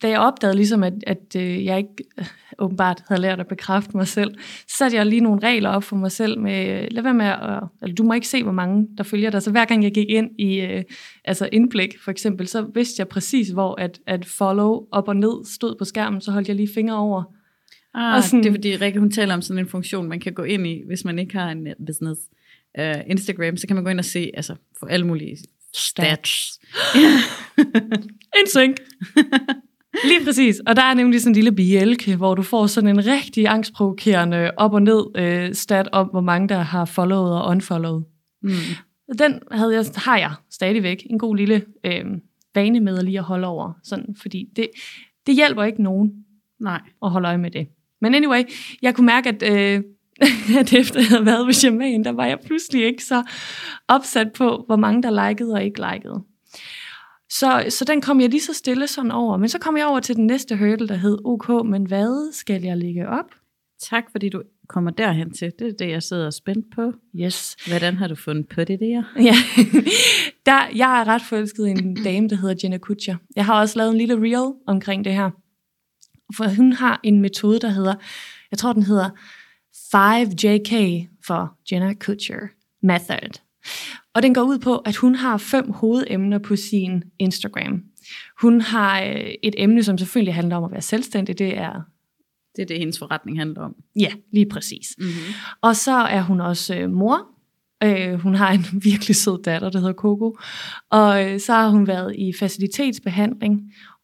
da jeg opdagede ligesom, at, at øh, jeg ikke øh, åbenbart havde lært at bekræfte mig selv, så satte jeg lige nogle regler op for mig selv med, øh, lad være med at, eller du må ikke se, hvor mange der følger dig. Så hver gang jeg gik ind i øh, altså indblik, for eksempel, så vidste jeg præcis, hvor at, at follow op og ned stod på skærmen, så holdt jeg lige fingre over. Ah, Og sådan- det er fordi Rikke, hun taler om sådan en funktion, man kan gå ind i, hvis man ikke har en øh, business. Uh, Instagram, så kan man gå ind og se, altså få alle mulige stats. En synk. Lige præcis. Og der er nemlig sådan en lille bjælke, hvor du får sådan en rigtig angstprovokerende op og ned øh, om, hvor mange der har followet og unfollowed. Mm. Den havde jeg, har jeg stadigvæk en god lille øh, vane med at lige at holde over. Sådan, fordi det, det hjælper ikke nogen Nej. at holde øje med det. Men anyway, jeg kunne mærke, at, øh, at efter jeg havde været ved shaman, der var jeg pludselig ikke så opsat på, hvor mange der likede og ikke likede. Så, så den kom jeg lige så stille sådan over. Men så kom jeg over til den næste hurdle, der hed, okay, men hvad skal jeg lægge op? Tak, fordi du kommer derhen til. Det er det, jeg sidder og spændt på. Yes. Hvordan har du fundet på det der? Ja, der, jeg er ret forelsket en dame, der hedder Jenna Kutcher. Jeg har også lavet en lille reel omkring det her. For hun har en metode, der hedder, jeg tror den hedder 5JK for Jenna Kutcher Method. Og den går ud på, at hun har fem hovedemner på sin Instagram. Hun har øh, et emne, som selvfølgelig handler om at være selvstændig. Det er, Det er det, hendes forretning handler om. ja, lige præcis. Mm-hmm. Og så er hun også øh, mor. Øh, hun har en virkelig sød datter, der hedder Coco. Og øh, så har hun været i facilitetsbehandling.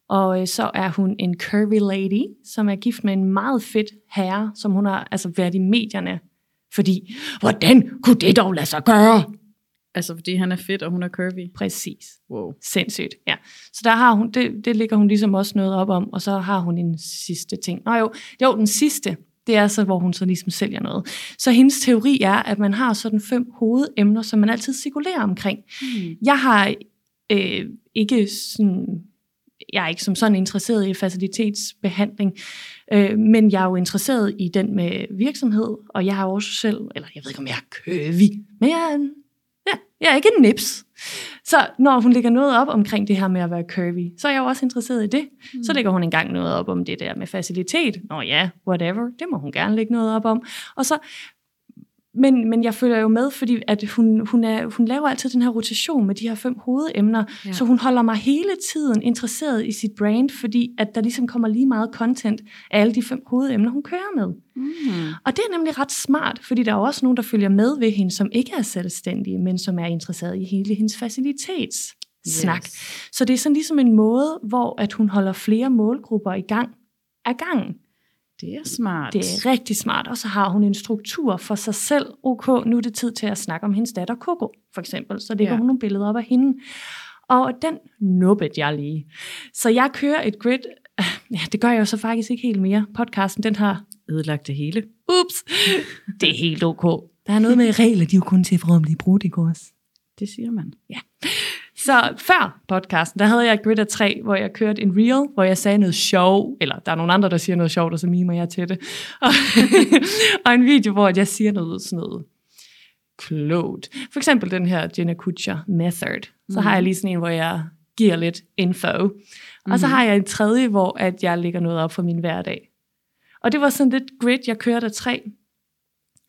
Og øh, så er hun en curvy lady, som er gift med en meget fedt herre, som hun har altså været i medierne. Fordi, hvordan kunne det dog lade sig gøre? Altså, fordi han er fedt, og hun er curvy. Præcis. Wow. Sindssygt, ja. Så der har hun, det, det ligger hun ligesom også noget op om, og så har hun en sidste ting. Nå jo, jo, den sidste, det er så, hvor hun så ligesom sælger noget. Så hendes teori er, at man har sådan fem hovedemner, som man altid cirkulerer omkring. Hmm. Jeg har øh, ikke sådan, jeg er ikke som sådan interesseret i facilitetsbehandling, Øh, men jeg er jo interesseret i den med virksomhed, og jeg har også selv, eller jeg ved ikke, om jeg er køvig, men jeg er, en, jeg er ikke en nips. Så når hun lægger noget op omkring det her med at være curvy, så er jeg jo også interesseret i det. Mm. Så lægger hun engang noget op om det der med facilitet. Nå ja, whatever, det må hun gerne lægge noget op om. Og så men, men jeg følger jo med, fordi at hun, hun, er, hun laver altid den her rotation med de her fem hovedemner, ja. så hun holder mig hele tiden interesseret i sit brand, fordi at der ligesom kommer lige meget content af alle de fem hovedemner, hun kører med. Mm. Og det er nemlig ret smart, fordi der er også nogen, der følger med ved hende, som ikke er selvstændige, men som er interesseret i hele hendes facilitets snak. Yes. Så det er sådan ligesom en måde, hvor at hun holder flere målgrupper i gang af gangen. Det er smart. Det er rigtig smart. Og så har hun en struktur for sig selv. Ok, nu er det tid til at snakke om hendes datter Coco, for eksempel. Så lægger ja. hun nogle billeder op af hende. Og den nubbede jeg lige. Så jeg kører et grid. Ja, det gør jeg jo så faktisk ikke helt mere. Podcasten, den har ødelagt det hele. Ups, det er helt ok. Der er noget med regler, de er jo kun til for at blive brugt i kurs. Det siger man. Ja. Så før podcasten, der havde jeg et grid af tre, hvor jeg kørte en reel, hvor jeg sagde noget sjov, eller der er nogle andre, der siger noget sjovt, og så mimer jeg til det. Og, og en video, hvor jeg siger noget sådan noget klogt. For eksempel den her Jenna Kutcher method. Så mm. har jeg lige sådan en, hvor jeg giver lidt info. Mm. Og så mhm. har jeg en tredje, hvor at jeg lægger noget op for min hverdag. Og det var sådan lidt grid, jeg kørte af tre.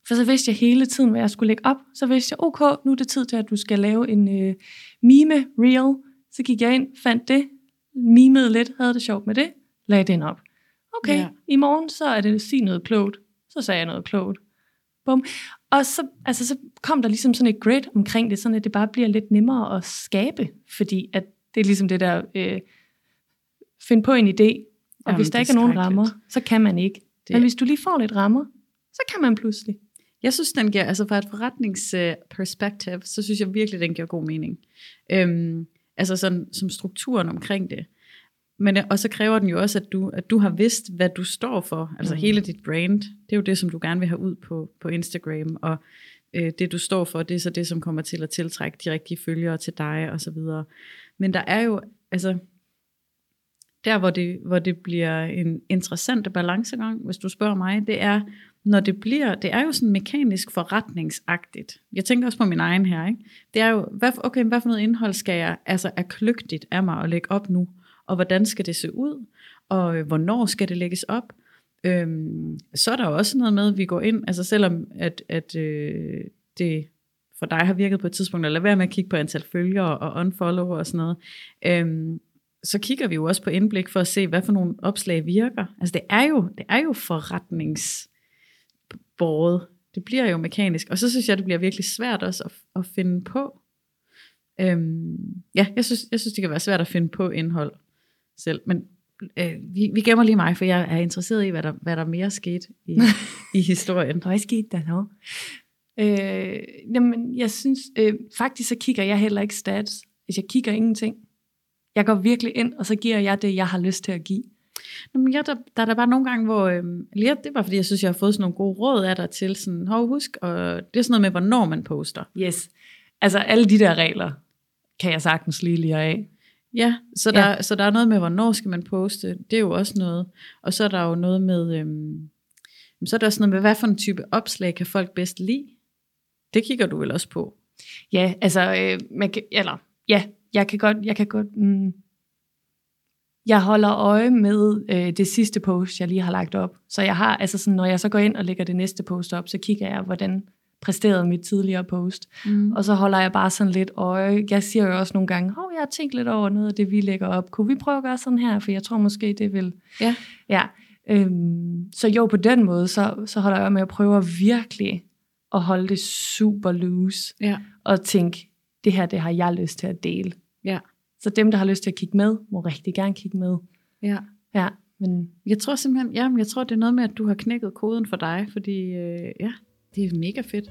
For så vidste jeg hele tiden, hvad jeg skulle lægge op. Så vidste jeg, okay, nu er det tid til, at du skal lave en øh, mime reel. Så gik jeg ind, fandt det, mimede lidt, havde det sjovt med det, lagde den op. Okay, ja. i morgen så er det sige noget klogt. Så sagde jeg noget klogt. Bum. Og så, altså, så kom der ligesom sådan et grid omkring det, sådan at det bare bliver lidt nemmere at skabe, fordi at det er ligesom det der, øh, find på en idé, og Jamen, hvis der ikke er nogen rammer, så kan man ikke. Det... Men hvis du lige får lidt rammer, så kan man pludselig. Jeg synes, den giver, altså fra et forretningsperspektiv, så synes jeg virkelig, den giver god mening. Øhm, altså sådan som strukturen omkring det. Men, og så kræver den jo også, at du, at du har vidst, hvad du står for. Altså mm. hele dit brand, det er jo det, som du gerne vil have ud på, på Instagram. Og øh, det, du står for, det er så det, som kommer til at tiltrække de rigtige følgere til dig, og så videre. Men der er jo, altså, der hvor det, hvor det bliver en interessant balancegang, hvis du spørger mig, det er, når det bliver, det er jo sådan mekanisk forretningsagtigt. Jeg tænker også på min egen her, ikke? Det er jo, hvad, okay, hvad for noget indhold skal jeg, altså er kløgtigt af mig at lægge op nu? Og hvordan skal det se ud? Og øh, hvornår skal det lægges op? Øhm, så er der jo også noget med, at vi går ind, altså selvom at, at øh, det for dig har virket på et tidspunkt, at lade være med at kigge på antal følgere og unfollow og sådan noget, øhm, så kigger vi jo også på indblik for at se, hvad for nogle opslag virker. Altså det er jo, det er jo forretnings båret. Det bliver jo mekanisk. Og så synes jeg, det bliver virkelig svært også at, at finde på. Øhm, ja, jeg synes, jeg synes, det kan være svært at finde på indhold selv. Men øh, vi, vi gemmer lige mig, for jeg er interesseret i, hvad der, hvad der mere skete i, i historien. Hvad skete der nu? Øh, jamen, jeg synes, øh, faktisk så kigger jeg heller ikke stats. Hvis jeg kigger ingenting. Jeg går virkelig ind, og så giver jeg det, jeg har lyst til at give. Jamen, ja, der, der er der bare nogle gange, hvor, øhm, ja, det var fordi, jeg synes, jeg har fået sådan nogle gode råd af dig til, sådan, hov, husk, og det er sådan noget med, hvornår man poster. Yes. Altså, alle de der regler, kan jeg sagtens lige lige af. Ja, så der, ja. så der er noget med, hvornår skal man poste, det er jo også noget. Og så er der jo noget med, øhm, så er der også noget med, hvad for en type opslag kan folk bedst lide? Det kigger du vel også på? Ja, altså, øh, man kan, eller, ja, jeg kan godt, jeg kan godt, mm, jeg holder øje med øh, det sidste post, jeg lige har lagt op. Så jeg har, altså sådan, når jeg så går ind og lægger det næste post op, så kigger jeg, hvordan præsterede mit tidligere post. Mm. Og så holder jeg bare sådan lidt øje. Jeg siger jo også nogle gange, oh, jeg har tænkt lidt over noget af det, vi lægger op. Kunne vi prøve at gøre sådan her? For jeg tror måske, det vil... Ja. ja. Øhm, så jo, på den måde, så, så holder jeg med at prøve virkelig at holde det super loose. Ja. Og tænke, det her, det har jeg lyst til at dele. Ja. Så dem, der har lyst til at kigge med, må rigtig gerne kigge med. Ja. Ja, men jeg tror simpelthen, ja, jeg tror, det er noget med, at du har knækket koden for dig, fordi øh, ja, det er mega fedt.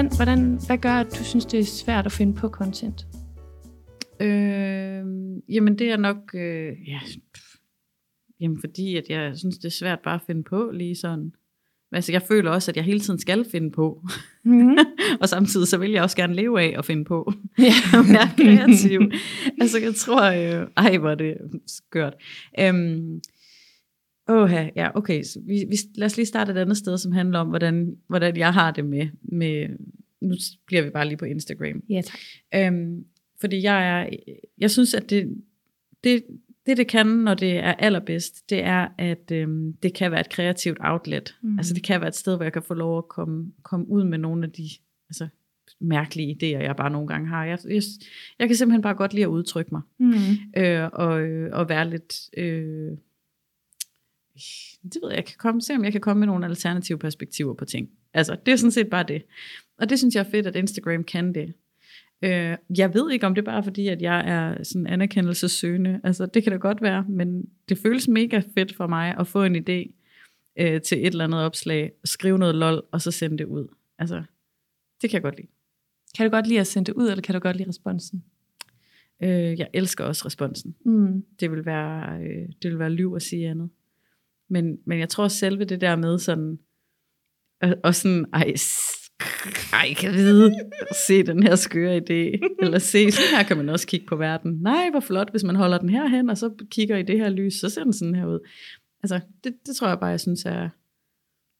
Hvordan, hvordan, hvad gør, at du synes, det er svært at finde på content? Øh, jamen det er nok, øh, ja, jamen fordi at jeg synes, det er svært bare at finde på lige sådan. Altså jeg føler også, at jeg hele tiden skal finde på. Mm. og samtidig så vil jeg også gerne leve af at finde på. ja. er kreativ. altså jeg tror, øh, ej hvor er det skørt. Øhm, Åh, ja, okay. Så vi, vi, lad os lige starte et andet sted, som handler om, hvordan, hvordan jeg har det med, med, nu bliver vi bare lige på Instagram. ja, tak. Øhm, fordi jeg er, jeg synes, at det, det, det, det kan, når det er allerbedst, det er, at øhm, det kan være et kreativt outlet. Mm. Altså det kan være et sted, hvor jeg kan få lov at komme, komme ud med nogle af de altså, mærkelige idéer, jeg bare nogle gange har. Jeg, jeg, jeg kan simpelthen bare godt lide at udtrykke mig. Mm. Øh, og, og være lidt... Øh, det ved jeg, jeg kan komme, se om jeg kan komme med nogle alternative perspektiver på ting. Altså, det er sådan set bare det. Og det synes jeg er fedt, at Instagram kan det. Øh, jeg ved ikke, om det er bare fordi, at jeg er sådan anerkendelsessøgende. Altså, det kan da godt være, men det føles mega fedt for mig at få en idé øh, til et eller andet opslag, skrive noget lol, og så sende det ud. Altså, det kan jeg godt lide. Kan du godt lide at sende det ud, eller kan du godt lide responsen? Øh, jeg elsker også responsen. Mm. det vil være, øh, det vil være liv at sige andet. Men, men jeg tror selve det der med sådan, og, og sådan, ej, ej, kan vide, se den her skøre idé, eller se, sådan her kan man også kigge på verden. Nej, hvor flot, hvis man holder den her hen, og så kigger i det her lys, så ser den sådan her ud. Altså, det, det tror jeg bare, jeg synes er,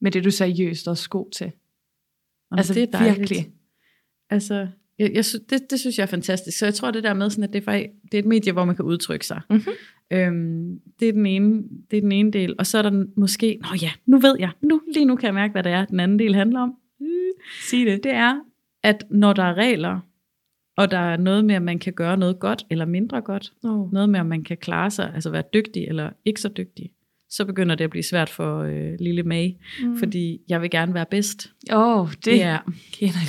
Men det er du seriøst også god til. Jamen, altså det er dejligt. virkelig. Altså, jeg, jeg, det, det synes jeg er fantastisk. Så jeg tror det der med, sådan, at det er, faktisk, det er et medie, hvor man kan udtrykke sig. Mhm. Øhm, det, er den ene, det er den ene del. Og så er der måske, nå ja, nu ved jeg, nu, lige nu kan jeg mærke, hvad det er, den anden del handler om. Sig det. Det er, at når der er regler, og der er noget med, at man kan gøre noget godt eller mindre godt, Oh. noget med, at man kan klare sig, altså være dygtig eller ikke så dygtig, så begynder det at blive svært for øh, lille May, Mm. fordi jeg vil gerne være bedst. Åh, oh, det, er, kender jeg.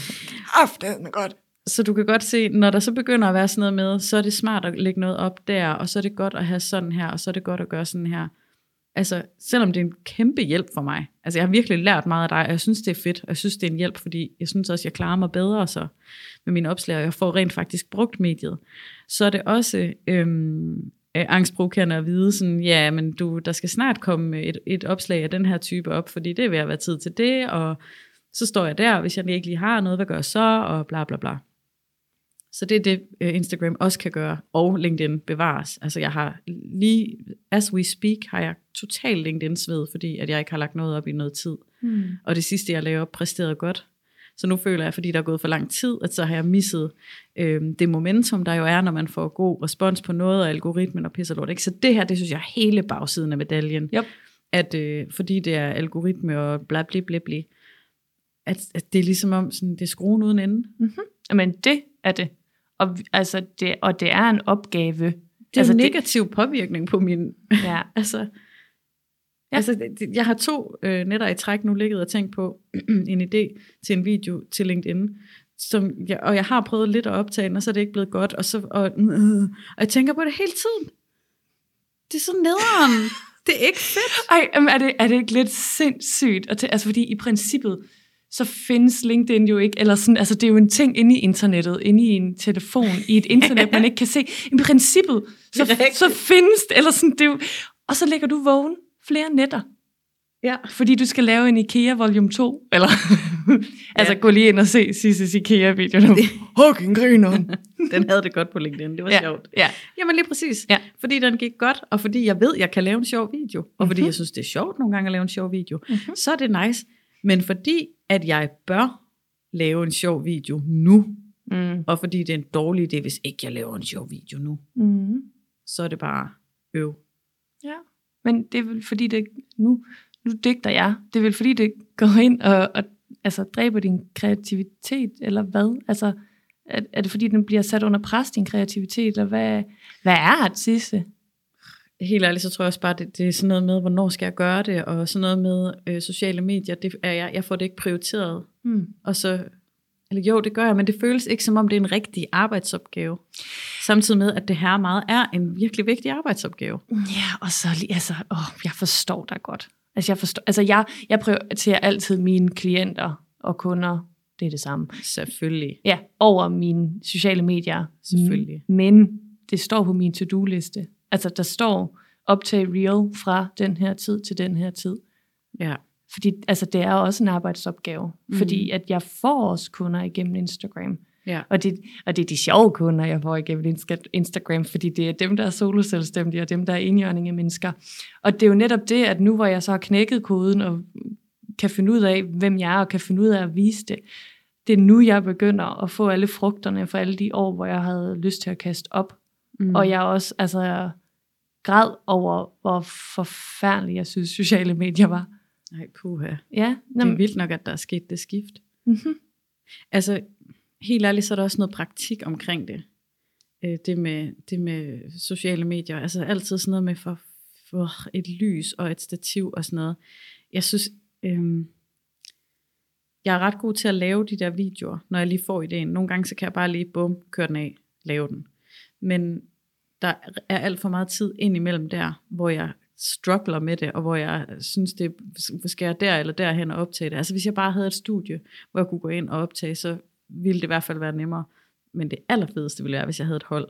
Aften godt. Så du kan godt se, når der så begynder at være sådan noget med, så er det smart at lægge noget op der, og så er det godt at have sådan her, og så er det godt at gøre sådan her. Altså, selvom det er en kæmpe hjælp for mig. Altså, jeg har virkelig lært meget af dig, og jeg synes, det er fedt, og jeg synes, det er en hjælp, fordi jeg synes også, jeg klarer mig bedre så med mine opslag, og jeg får rent faktisk brugt mediet. Så er det også øhm, øh, angstprovokerende at vide sådan, ja, men du, der skal snart komme et, et opslag af den her type op, fordi det er ved at være tid til det, og så står jeg der, hvis jeg ikke lige har noget, hvad gør jeg så, og bla bla bla. Så det er det, øh, Instagram også kan gøre, og LinkedIn bevares. Altså jeg har lige, as we speak, har jeg total LinkedIn-sved, fordi at jeg ikke har lagt noget op i noget tid. Mm. Og det sidste, jeg lavede op, præsterede godt. Så nu føler jeg, fordi der er gået for lang tid, at så har jeg misset øh, det momentum, der jo er, når man får god respons på noget, og algoritmen og pisser lort. Ikke? Så det her, det synes jeg er hele bagsiden af medaljen. Yep. At øh, fordi det er algoritme og bla bla bla bla, at, at det er ligesom om, sådan, det er skruen uden ende. Men det er det. Og, altså det. og det er en opgave. Det er Altså, en negativ det... påvirkning på min... Ja. altså, Ja. altså, det- jeg har to øh, netter i træk nu ligget og tænkt på en idé til en video til LinkedIn, som jeg, og jeg har prøvet lidt at optage den, og så er det ikke blevet godt, og, så, og, øh, og jeg tænker på det hele tiden. Det er så nederen. det er ikke fedt. Ej, er, det, er det ikke lidt sindssygt? At, altså, fordi i princippet, så findes LinkedIn jo ikke, eller sådan, altså det er jo en ting inde i internettet, inde i en telefon, i et internet, man ikke kan se. I princippet, så, så findes det, eller sådan, det er jo, og så ligger du vågen flere nætter, Ja. fordi du skal lave en IKEA volume 2, eller, altså Ja. gå lige ind og se Sisses IKEA-video nu. Fucking grineren. Den havde det godt på LinkedIn. Det var ja, sjovt. ja. Jamen lige præcis. Ja. Fordi den gik godt, og fordi jeg ved, jeg kan lave en sjov video, og fordi Mhm. jeg synes, det er sjovt nogle gange at lave en sjov video, Mhm. så er det nice. Men fordi, at jeg bør lave en sjov video nu, Mm. og fordi det er en dårlig idé, hvis ikke jeg laver en sjov video nu, Mm. så er det bare øv. Ja, men det er vel fordi, det nu, nu digter jeg. Det er vel fordi, det går ind og, og altså, dræber din kreativitet, eller hvad? Altså, er, er det fordi, den bliver sat under pres, din kreativitet, eller hvad, hvad er artiste? Helt ærligt, så tror jeg også bare, det, det er sådan noget med, hvornår skal jeg gøre det, og sådan noget med øh, sociale medier, det er jeg, jeg får det ikke prioriteret. Hmm. Og så, eller jo, det gør jeg, men det føles ikke som om, det er en rigtig arbejdsopgave. Samtidig med, at det her meget er en virkelig vigtig arbejdsopgave. Ja, og så lige, altså, åh, jeg forstår dig godt. Altså, jeg, forstår, altså jeg, jeg prioriterer altid mine klienter og kunder det er det samme. Selvfølgelig. Ja, over mine sociale medier. Selvfølgelig. Men det står på min to-do-liste. Altså, der står optag reel fra den her tid til den her tid. Ja. Fordi altså, det er også en arbejdsopgave. Mm. Fordi at jeg får også kunder igennem Instagram. Ja. Og det, og det er de sjove kunder, jeg får igennem Insta- Instagram, fordi det er dem, der er soloselvstændige, og dem, der er indjørning af mennesker. Og det er jo netop det, at nu hvor jeg så har knækket koden, og kan finde ud af, hvem jeg er, og kan finde ud af at vise det, det er nu, jeg begynder at få alle frugterne for alle de år, hvor jeg havde lyst til at kaste op. Mm. Og jeg også, altså, græd over, hvor forfærdelig jeg synes, sociale medier var. Nej, puha. Ja, Det er vildt nok, at der er sket det skift. mm-hmm. Altså, helt ærligt, så er der også noget praktik omkring det. Øh, Det med, det med sociale medier. Altså altid sådan noget med for, for et lys og et stativ og sådan noget. Jeg synes, øhm, jeg er ret god til at lave de der videoer, når jeg lige får ideen. Nogle gange, så kan jeg bare lige, bum, køre den af, lave den. Men der er alt for meget tid ind imellem der, hvor jeg struggler med det, og hvor jeg synes, det skal jeg der eller derhen og optage det. Altså hvis jeg bare havde et studie, hvor jeg kunne gå ind og optage, så ville det i hvert fald være nemmere. Men det allerfedeste ville være, hvis jeg havde et hold,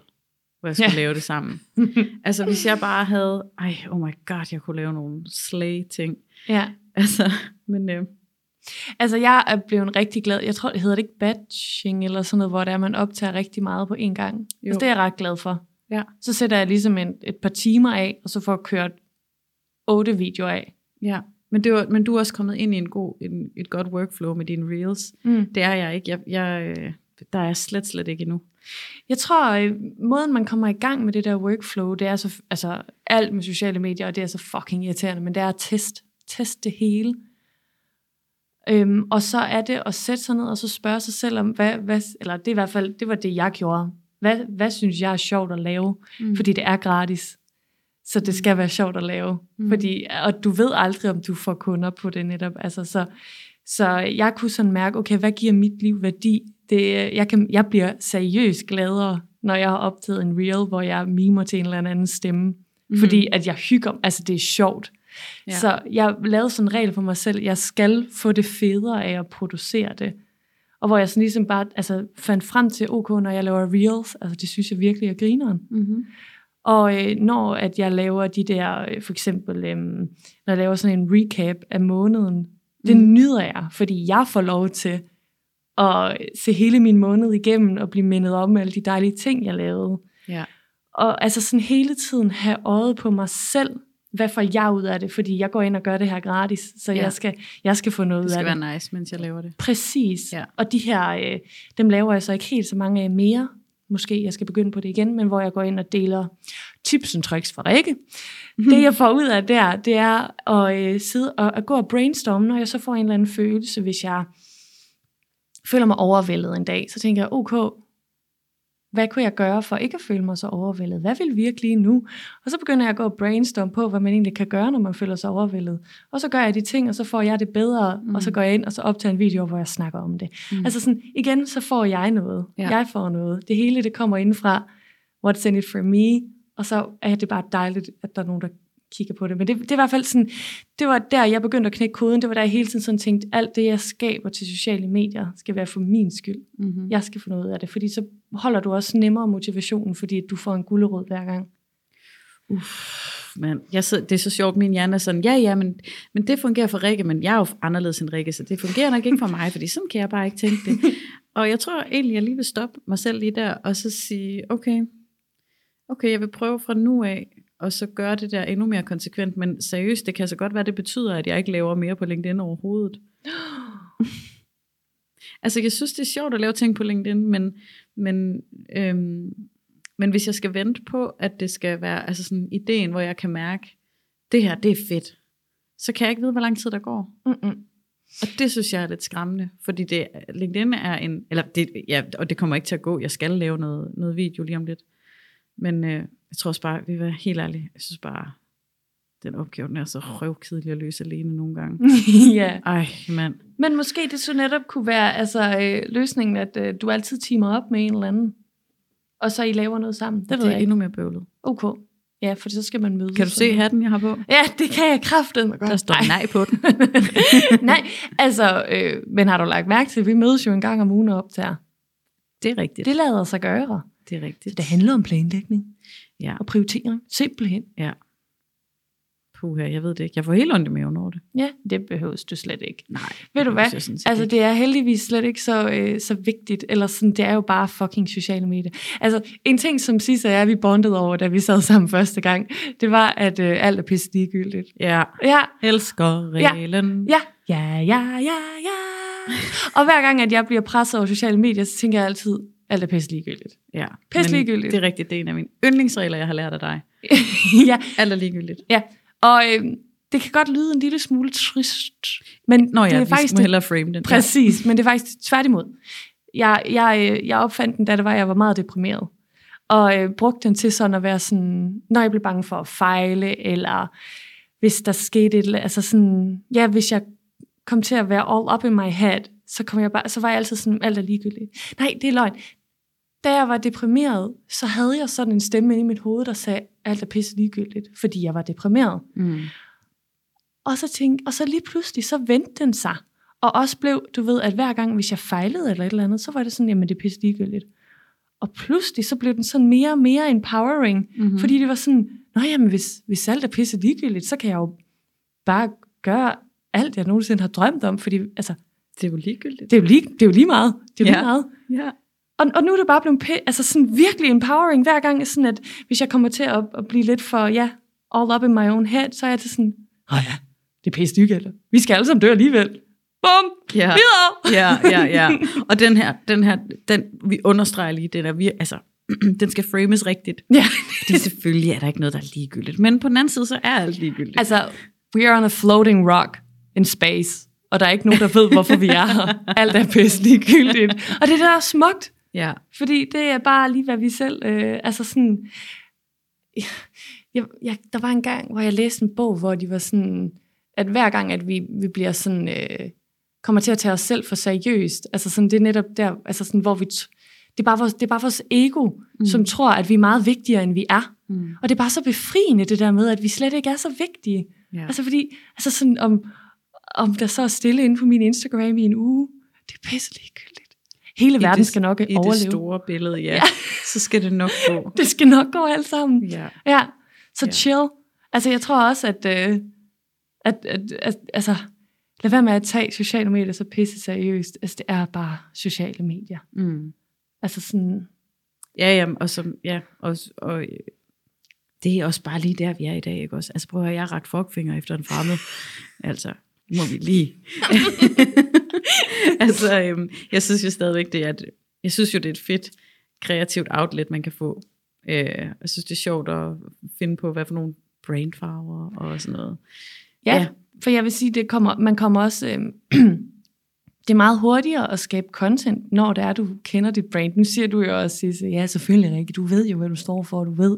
hvor jeg skulle Ja. lave det sammen. altså hvis jeg bare havde, ej, oh my god, jeg kunne lave nogle slay ting. Ja. Altså, men øh, Altså, jeg er blevet rigtig glad. Jeg tror, det hedder det ikke batching, eller sådan noget, hvor det er, man optager rigtig meget på én gang. Jo. Altså, det er jeg ret glad for. Ja. Så sætter jeg ligesom en, et par timer af, og så får jeg kørt otte videoer af. ja. Men, det var, men du er også kommet ind i en god, en, et godt workflow med dine reels. Mm. Det er jeg ikke. Jeg, jeg, øh, der er jeg slet, slet ikke endnu. Jeg tror, øh, måden man kommer i gang med det der workflow, det er så, altså alt med sociale medier, og det er så fucking irriterende, men det er at teste, teste det hele. Øhm, og så er det at sætte sig ned og så spørge sig selv om, hvad, hvad, eller det er i hvert fald, det var det, jeg gjorde. Hvad, hvad synes jeg er sjovt at lave? Mm. Fordi det er gratis. Så det skal være sjovt at lave. Mm. Fordi, og du ved aldrig, om du får kunder på det netop. Altså, så, så jeg kunne sådan mærke, okay, hvad giver mit liv værdi? Det, jeg, kan, jeg bliver seriøst gladere, når jeg har optaget en reel, hvor jeg mimer til en eller anden stemme. Mm. Fordi at jeg hygger, altså det er sjovt. Ja. Ja. Så jeg lavede sådan en regel for mig selv, jeg skal få det federe af at producere det. Og hvor jeg sådan ligesom bare altså, fandt frem til, ok, når jeg laver reels, altså det synes jeg virkelig er grineren. Mm-hmm. Og øh, når at jeg laver de der, øh, for eksempel, øh, når jeg laver sådan en recap af måneden, det Mm. nyder jeg, fordi jeg får lov til at se hele min måned igennem og blive mindet om alle de dejlige ting, jeg lavede. Ja. Og altså sådan hele tiden have øjet på mig selv, hvad får jeg ud af det, fordi jeg går ind og gør det her gratis, så Ja. jeg, skal, jeg skal få noget Det ud af skal det. være nice, mens jeg laver det. Præcis. Ja. Og de her, øh, dem laver jeg så ikke helt så mange af mere. Måske jeg skal begynde på det igen, men hvor jeg går ind og deler tips og tricks fra Rikke. Det jeg får ud af der, det er at øh, sidde og at gå og brainstorme, når jeg så får en eller anden følelse, hvis jeg føler mig overvældet en dag, så tænker jeg, ok, hvad kunne jeg gøre for ikke at føle mig så overvældet? Hvad vil virke lige nu? Og så begynder jeg at gå og brainstorme på, hvad man egentlig kan gøre, når man føler sig overvældet. Og så gør jeg de ting, og så får jeg det bedre, mm. og så går jeg ind og så optager en video, hvor jeg snakker om det. Mm. Altså sådan, igen, så får jeg noget. Ja. Jeg får noget. Det hele, det kommer indenfra. What's in it for me? Og så er det bare dejligt, at der er nogen, der kigger på det. Men det, det er i hvert fald sådan, det var der, jeg begyndte at knække koden. Det var der, jeg hele tiden sådan tænkte, alt det, jeg skaber til sociale medier, skal være for min skyld. Mm-hmm. Jeg skal få noget ud af det, fordi så holder du også nemmere motivationen, fordi du får en gulerod hver gang. Men jeg sidder, det er så sjovt, min hjerne er sådan, ja, ja, men, men det fungerer for Rikke, men jeg er jo anderledes end Rikke, så det fungerer nok ikke for mig, fordi sådan kan jeg bare ikke tænke det. Og jeg tror egentlig, jeg lige vil stoppe mig selv lige der, og så sige, okay, okay, jeg vil prøve fra nu af, og så gøre det der endnu mere konsekvent, men seriøst, det kan så godt være, det betyder, at jeg ikke laver mere på LinkedIn overhovedet. altså, jeg synes, det er sjovt at lave ting på LinkedIn, men, men, øhm, men hvis jeg skal vente på, at det skal være altså sådan ideen, hvor jeg kan mærke, det her, det er fedt, så kan jeg ikke vide, hvor lang tid der går. Mm-mm. Og det synes jeg er lidt skræmmende, fordi det, LinkedIn er en, eller det, ja, og det kommer ikke til at gå, jeg skal lave noget, noget video lige om lidt. Men øh, jeg tror også bare, vi være helt ærlige, jeg synes bare, den opgave, den er så røvkedelig at løse alene nogle gange. ja. Ej, mand. Men måske det så netop kunne være altså, øh, løsningen, at øh, du altid timer op med en eller anden, og så I laver noget sammen. Det ved det er jeg ikke. endnu mere bøvlet. Ok. Ja, for så skal man mødes. Kan du se hatten, jeg har på? Ja, det kan jeg godt. Der står nej på den. Nej, altså, øh, men har du lagt mærke til, at vi mødes jo en gang om ugen og optager. Det er rigtigt. Det lader sig gøre. det er Så rigtigt. det handler om planlægning Ja, og prioritering. Simpelthen. ja. Puha, jeg ved det ikke. Jeg får helt ondt i maven over det. Ja, det behøves du slet ikke. Nej. Ved du hvad? jeg Altså, det er heldigvis slet ikke så, øh, så vigtigt, eller sådan, det er jo bare fucking sociale medier. Altså, en ting, som sidst er, vi bondede over, da vi sad sammen første gang, det var, at øh, alt er pisse ligegyldigt. Ja, Ja, elsker reglen. ja, ja, ja, ja, ja. Og hver gang, at jeg bliver presset over sociale medier, så tænker jeg altid, alt er pisse ligegyldigt. ja. Pisse ligegyldigt. Det er rigtigt, det er en af mine yndlingsregler, jeg har lært af dig. ja, Alt er ligegyldigt. ja. Og øh, det kan godt lyde en lille smule trist, men Nå ja, det er vi faktisk må hellere frame den. Præcis, men det er faktisk tværtimod. Jeg, jeg, øh, jeg opfandt den, da det var, jeg var meget deprimeret. Og øh, brugte den til sådan at være sådan, når jeg blev bange for at fejle, eller hvis der skete et, eller- altså sådan, ja, hvis jeg kom til at være all up in my head, så, kom jeg bare, så var jeg altid sådan, alt er ligegyldigt. Nej, det er løgn. Da jeg var deprimeret, så havde jeg sådan en stemme inde i mit hoved, der sagde, alt er pisse ligegyldigt, fordi jeg var deprimeret. Mm. Og så, tænkte, og så lige pludselig, så vendte den sig. Og også blev, du ved, at hver gang, hvis jeg fejlede eller et eller andet, så var det sådan, jamen det er pisse ligegyldigt. Og pludselig, så blev den sådan mere og mere empowering. Mm-hmm. Fordi det var sådan, nå jamen, hvis, hvis alt er pisse ligegyldigt, så kan jeg jo bare gøre alt, jeg nogensinde har drømt om. Fordi altså, Det er jo ligegyldigt. det er jo lige, det er jo lige meget. Det er jo Ja. lige meget. Ja. Og, og nu er det bare blevet altså sådan virkelig empowering hver gang, sådan at hvis jeg kommer til at, at blive lidt for, ja, all up in my own head, så er det sådan, åh ja, det er pisse ligegyldigt. Vi skal alle sammen dø alligevel. Bum! Ja. Videre! ja, ja, ja. Og den her, den her, den, vi understreger lige, den er, vi, altså, den skal frames rigtigt. Ja. Fordi selvfølgelig er der ikke noget, der er ligegyldigt. Men på den anden side, så er alt ligegyldigt. Altså, we are on a floating rock in space, og der er ikke nogen, der ved, hvorfor vi er her. Alt er pisse ligegyldigt. Og det der er smukt, ja. fordi det er bare lige, hvad vi selv, øh, altså sådan, jeg, jeg, der var en gang, hvor jeg læste en bog, hvor de var sådan, at hver gang, at vi, vi bliver sådan, øh, kommer til at tage os selv for seriøst, altså sådan, det er netop der, altså sådan, hvor vi, det er bare vores, det er bare vores ego, mm. som tror, at vi er meget vigtigere, end vi er. Mm. Og det er bare så befriende, det der med, at vi slet ikke er så vigtige. ja. Altså fordi, altså sådan, om, om der så er stille inde på min Instagram i en uge, det er pisse ligegyldigt. Hele I verden det- skal nok I overleve. det store billede, ja. Ja. Så skal det nok gå. Det skal nok gå alt sammen. Ja. Ja, så Ja. chill. Altså jeg tror også, at, øh, at, at, at altså, lad være med at tage sociale medier så pisse seriøst. Altså det er bare sociale medier. Mm. Altså sådan, Ja, ja, og, som, ja, og, og det er også bare lige der, vi er i dag, ikke også? Altså prøv at høre, jeg har ret fuckfinger efter en fremmed. altså, må vi lige. altså, øhm, jeg synes jo stadigvæk, det er, et, jeg synes jo, det er et fedt kreativt outlet, man kan få. Øh, jeg synes, det er sjovt at finde på, hvad for nogle brainfarver og sådan noget. ja, Ja. for jeg vil sige, det kommer, man kommer også... Øh, det er meget hurtigere at skabe content, når det er, du kender dit brand. Nu siger du jo også, Sisse, ja, selvfølgelig Rikke, du ved jo, hvad du står for, du ved,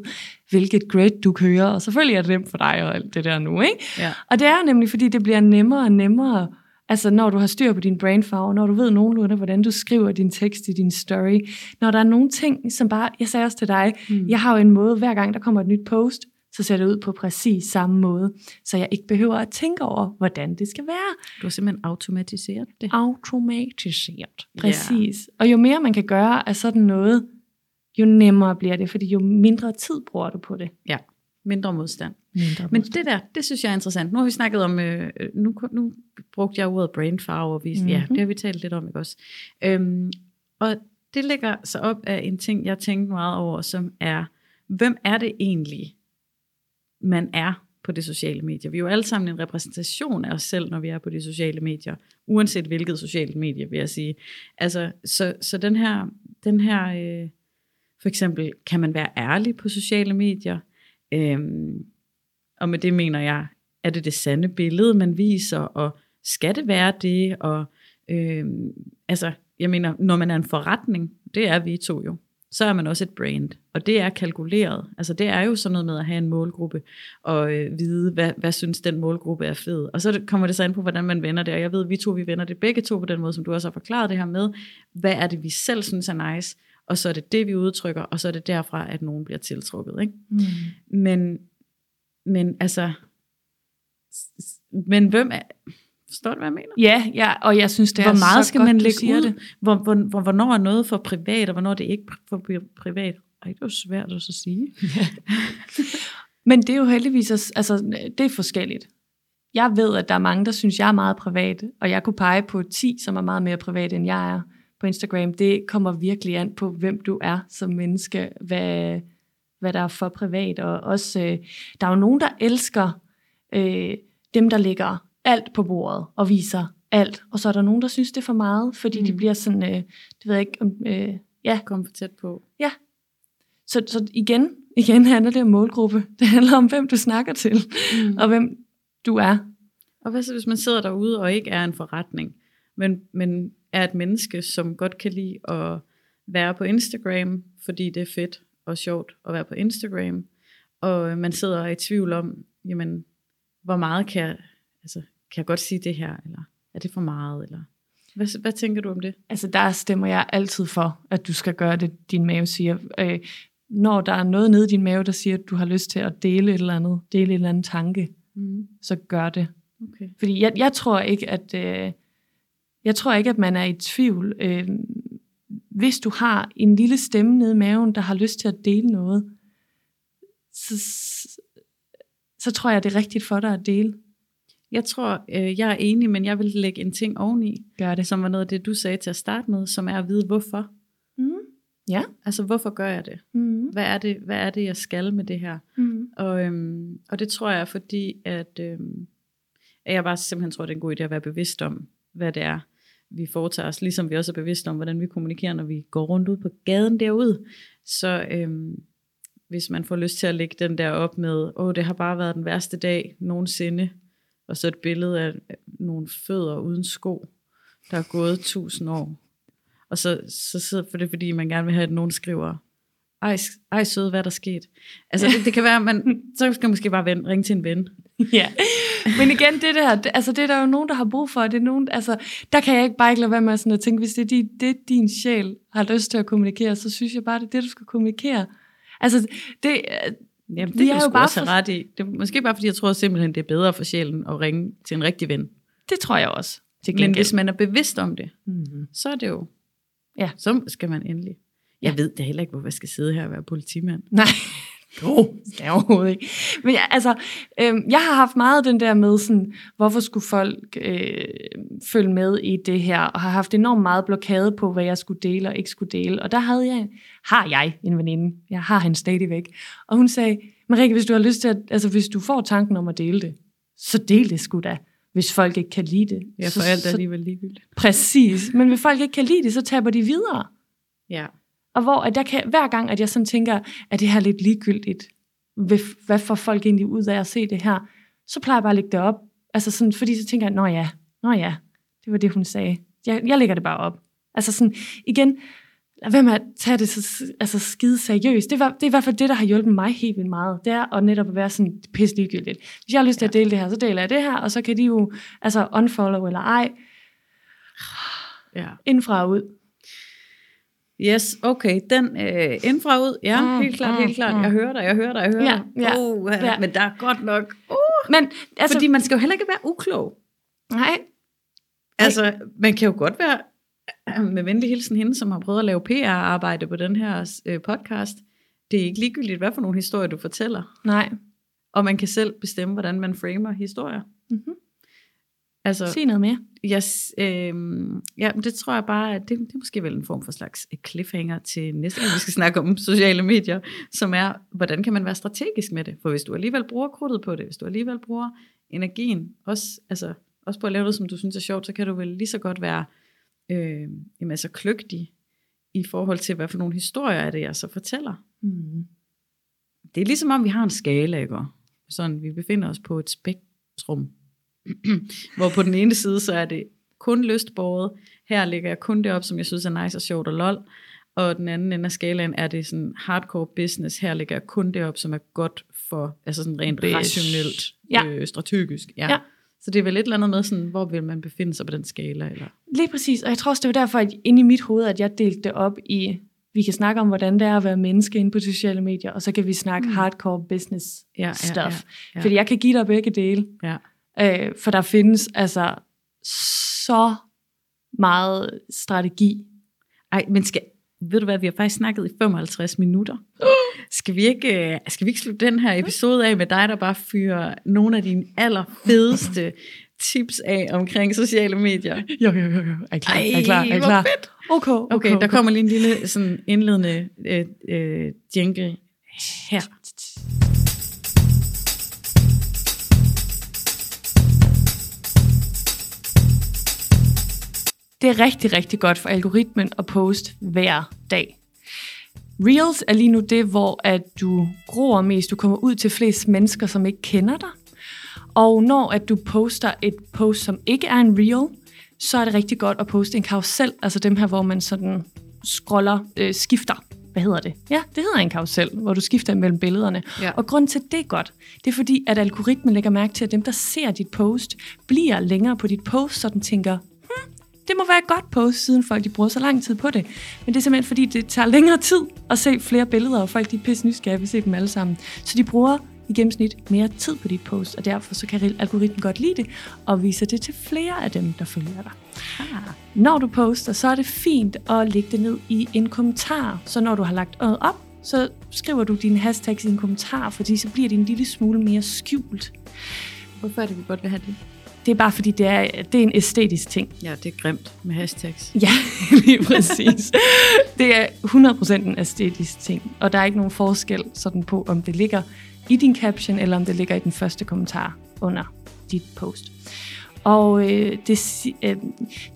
hvilket grid du kører, og selvfølgelig er det nemt for dig og alt det der nu, ikke? Ja. Og det er nemlig, fordi det bliver nemmere og nemmere, altså når du har styr på din brainfarve, når du ved nogenlunde, hvordan du skriver din tekst i din story, når der er nogle ting, som bare, jeg sagde også til dig, mm. jeg har jo en måde, hver gang der kommer et nyt post, så ser det ud på præcis samme måde, så jeg ikke behøver at tænke over, hvordan det skal være. Du har simpelthen automatiseret det. Automatiseret. Præcis. Og jo mere man kan gøre af sådan noget, jo nemmere bliver det, fordi jo mindre tid bruger du på det. Ja, mindre modstand. Mindre Men det der, det synes jeg er interessant. Nu har vi snakket om, øh, nu, nu brugte jeg ordet brainfarve, og vi, mm-hmm. ja, Mhm. det har vi talt lidt om, ikke også? Øhm, og det lægger sig op af en ting, jeg tænkte meget over, som er, hvem er det egentlig, man er på de sociale medier? Vi er jo alle sammen en repræsentation af os selv, når vi er på de sociale medier, uanset hvilket sociale medie, vil jeg sige. Altså, så, så den her, den her øh, for eksempel, kan man være ærlig på sociale medier? Øhm, og med det mener jeg, er det det sande billede, man viser, og skal det være det? Og øhm, altså, jeg mener, når man er en forretning, det er vi to jo, så er man også et brand, og det er kalkuleret. Altså det er jo sådan noget med at have en målgruppe, og øh, vide, hvad, hvad synes den målgruppe er fed. Og så det- kommer det så an på, hvordan man vender det, og jeg ved, vi to, vi vender det begge to på den måde, som du også har forklaret det her med, hvad er det, vi selv synes er nice, og så er det det, vi udtrykker, og så er det derfra, at nogen bliver tiltrukket. Ikke? Mm. Men, men altså, men hvem er, forstår du, hvad jeg mener? Ja, ja, og jeg synes, det er hvor meget så skal godt, man lægge ud? Det. Hvor, hvor, hvor, hvornår er noget for privat, og hvornår det ikke er for pri- privat? Ej, det er jo svært at så sige. Men det er jo heldigvis, altså, det er forskelligt. Jeg ved, at der er mange, der synes, jeg er meget privat, og jeg kunne pege på 10, som er meget mere privat, end jeg er på Instagram. Det kommer virkelig an på, hvem du er som menneske, hvad, hvad der er for privat. Og også, øh, der er jo nogen, der elsker øh, dem, der lægger alt på bordet og viser alt. Og så er der nogen, der synes, det er for meget, fordi mm. de bliver sådan, øh, det ved jeg ikke, om, øh, ja, Kom for tæt på. så, så igen, igen handler det om målgruppe. Det handler om, hvem du snakker til, Mm. og hvem du er. Og hvad så, hvis man sidder derude og ikke er en forretning, men, men er et menneske, som godt kan lide at være på Instagram, fordi det er fedt og sjovt at være på Instagram, og man sidder er i tvivl om, jamen, hvor meget kan jeg, altså, kan jeg godt sige det her, eller er det for meget, eller hvad, hvad tænker du om det? Altså, der stemmer jeg altid for, at du skal gøre det, din mave siger. Øh, når der er noget nede i din mave, der siger, at du har lyst til at dele et eller andet, dele en eller anden tanke, Mm. så gør det. Okay. Fordi jeg, jeg tror ikke, at øh, jeg tror ikke, at man er i tvivl. Øh, hvis du har en lille stemme nede i maven, der har lyst til at dele noget, så, så tror jeg, det er rigtigt for dig at dele. Jeg tror, øh, jeg er enig, men jeg vil lægge en ting oveni, Gør det. som var noget af det, du sagde til at starte med, som er at vide, hvorfor. Mm. Ja. Altså, hvorfor gør jeg det? Mm. Hvad er det, hvad er det jeg skal med det her? Mm. Og, øhm, og det tror jeg fordi, at, øhm, at jeg bare simpelthen tror, det er en god idé at være bevidst om, hvad det er, vi foretager os, ligesom vi også er bevidste om, hvordan vi kommunikerer, når vi går rundt ud på gaden derude. Så øhm, hvis man får lyst til at lægge den der op med, åh, det har bare været den værste dag nogensinde, og så et billede af øh, nogle fødder uden sko, der er gået tusind år. Og så, så sidder for det, fordi man gerne vil have, at nogen skriver, ej, ej søde, hvad er der sket? Altså, det, det kan være, at man, så skal man måske bare ven, ringe til en ven. Ja, men igen, det der, det, altså det er der jo nogen, der har brug for, det er nogen, altså, der kan jeg ikke bare ikke lade være med sådan at tænke, hvis det er din, det din sjæl har lyst til at kommunikere, så synes jeg bare, det er det, du skal kommunikere. Altså, det, øh, Jamen, det er jo bare også for- ret i. Det er måske bare, fordi jeg tror simpelthen, det er bedre for sjælen at ringe til en rigtig ven. det tror jeg også. Til Men hvis man er bevidst om det, mm-hmm. så er det jo, Ja. så skal man endelig. Jeg ved da heller ikke, hvorfor jeg skal sidde her og være politimand. Nej, jo, skal jeg overhovedet ikke. Men jeg, altså, øh, jeg har haft meget den der med, sådan, hvorfor skulle folk øh, følge med i det her, og har haft enormt meget blokade på, hvad jeg skulle dele og ikke skulle dele. Og der havde jeg, har jeg en veninde, jeg har hende stadigvæk, og hun sagde, Marike, hvis du har lyst til at, altså hvis du får tanken om at dele det, så del det sgu da, hvis folk ikke kan lide det. Ja, så, for alt er så, alligevel ligegyldigt. Præcis, men hvis folk ikke kan lide det, så taber de videre. Ja. Og hvor at jeg kan, hver gang, at jeg sådan tænker, at det her er lidt ligegyldigt, hvad, får folk egentlig ud af at se det her, så plejer jeg bare at lægge det op. Altså sådan, fordi så tænker jeg, nå ja, nå ja, det var det, hun sagde. Jeg, jeg lægger det bare op. Altså sådan, igen, lad være med at tage det så altså skide seriøst. Det, var, det er i hvert fald det, der har hjulpet mig helt vildt meget. Det er at netop at være sådan pisse ligegyldigt. Hvis jeg har lyst til at dele det her, så deler jeg det her, og så kan de jo altså unfollow eller ej, ja. indfra og ud. Yes, okay, den øh, indfra ud, ja, Mm, helt klart, mm, helt klart. mm. Jeg hører dig, jeg hører dig, jeg hører Ja, dig. ja, Uh, ja. Men der er godt nok, uh, Men altså, fordi man skal jo heller ikke være uklog. nej, Altså, man kan jo godt være, med venlig hilsen hende, som har prøvet at lave PR-arbejde på den her øh, podcast. Det er ikke ligegyldigt, hvad for nogle historier du fortæller. nej. Og man kan selv bestemme, hvordan man framer historier. Mm-hmm. Altså, Sig noget mere. yes, øh, ja, men det tror jeg bare, at det, det er måske vel en form for slags cliffhanger til næste gang, vi skal snakke om sociale medier, som er, hvordan kan man være strategisk med det? For hvis du alligevel bruger krudtet på det, hvis du alligevel bruger energien, også, altså, også på at lave noget, som du synes er sjovt, så kan du vel lige så godt være øh, jamen, altså kløgtig i forhold til, hvad for nogle historier er det, jeg så fortæller. Mm. Det er ligesom om, vi har en skala, ikke? Sådan, vi befinder os på et spektrum, hvor på den ene side, så er det kun lystbåret. Her lægger jeg kun det op, som jeg synes er nice og sjovt og lol. Og den anden ende af skalaen er det sådan hardcore business. Her lægger jeg kun det op, som er godt for, altså sådan rent Bish. rationelt, Ja. øh, strategisk. Ja. Ja. Så det er vel et eller andet med, sådan, hvor vil man befinde sig på den skala? Eller? Lige præcis, og jeg tror også, det var derfor, at inde i mit hoved, at jeg delte det op i Vi kan snakke om, hvordan det er at være menneske inde på sociale medier, og så kan vi snakke mm. hardcore business Ja, ja, stuff. ja, ja. Fordi jeg kan give dig begge dele. Ja. Øh, for der findes altså så meget strategi. Ej, men skal, ved du hvad, vi har faktisk snakket i 55 minutter. Skal vi ikke, øh, skal vi ikke slutte den her episode af med dig, der bare fyrer nogle af dine allerfedeste tips af omkring sociale medier? Jo, jo, jo, jo. Er I klar? Ej, er I klar? Er I klar? fedt. Okay, okay, Okay, der kommer lige en lille sådan indledende øh, øh, jingle her. Det er rigtig, rigtig godt for algoritmen at poste hver dag. Reels er lige nu det, hvor at du gror mest. Du kommer ud til flest mennesker, som ikke kender dig. Og når at du poster et post, som ikke er en reel, så er det rigtig godt at poste en karusel. Altså dem her, hvor man sådan scroller, øh, skifter. Hvad hedder det? Ja, det hedder en karusel, hvor du skifter mellem billederne. Ja. Og grund til, at det er godt, det er fordi, at algoritmen lægger mærke til, at dem, der ser dit post, bliver længere på dit post, så den tænker, det må være et godt post, siden folk de bruger så lang tid på det. Men det er simpelthen fordi, det tager længere tid at se flere billeder, og folk de er pisse nysgerrige, vi se dem alle sammen. Så de bruger i gennemsnit mere tid på dit post, og derfor så kan algoritmen godt lide det, og vise det til flere af dem, der følger dig. Ah. Når du poster, så er det fint at lægge det ned i en kommentar. Så når du har lagt noget op, så skriver du dine hashtags i en kommentar, fordi så bliver det en lille smule mere skjult. Hvorfor er det, vi godt vil have det? Det er bare fordi, det er, det er en æstetisk ting. Ja, det er grimt med hashtags. Ja, lige præcis. det er 100% en æstetisk ting, og der er ikke nogen forskel sådan på, om det ligger i din caption, eller om det ligger i den første kommentar under dit post. Og øh, det, øh,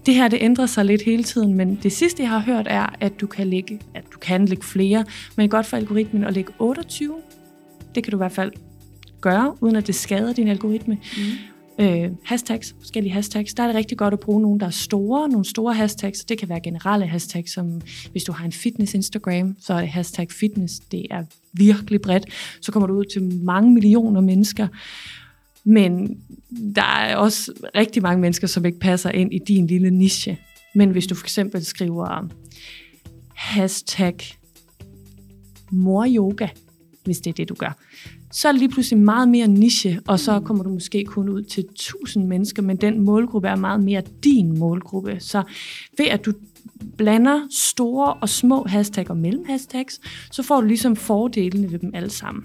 det her, det ændrer sig lidt hele tiden, men det sidste, jeg har hørt, er, at du kan lægge, at du kan lægge flere, men godt for algoritmen at lægge 28. Det kan du i hvert fald gøre, uden at det skader din algoritme. Mm. Øh, hashtags, forskellige hashtags. Der er det rigtig godt at bruge nogle, der er store, nogle store hashtags. Det kan være generelle hashtags, som hvis du har en fitness Instagram, så er det hashtag fitness. Det er virkelig bredt. Så kommer du ud til mange millioner mennesker. Men der er også rigtig mange mennesker, som ikke passer ind i din lille niche. Men hvis du for eksempel skriver hashtag moryoga, hvis det er det, du gør, så er det lige pludselig meget mere niche, og så kommer du måske kun ud til 1000 mennesker, men den målgruppe er meget mere din målgruppe. Så ved at du blander store og små hashtag og mellemhashtags, så får du ligesom fordelene ved dem alle sammen.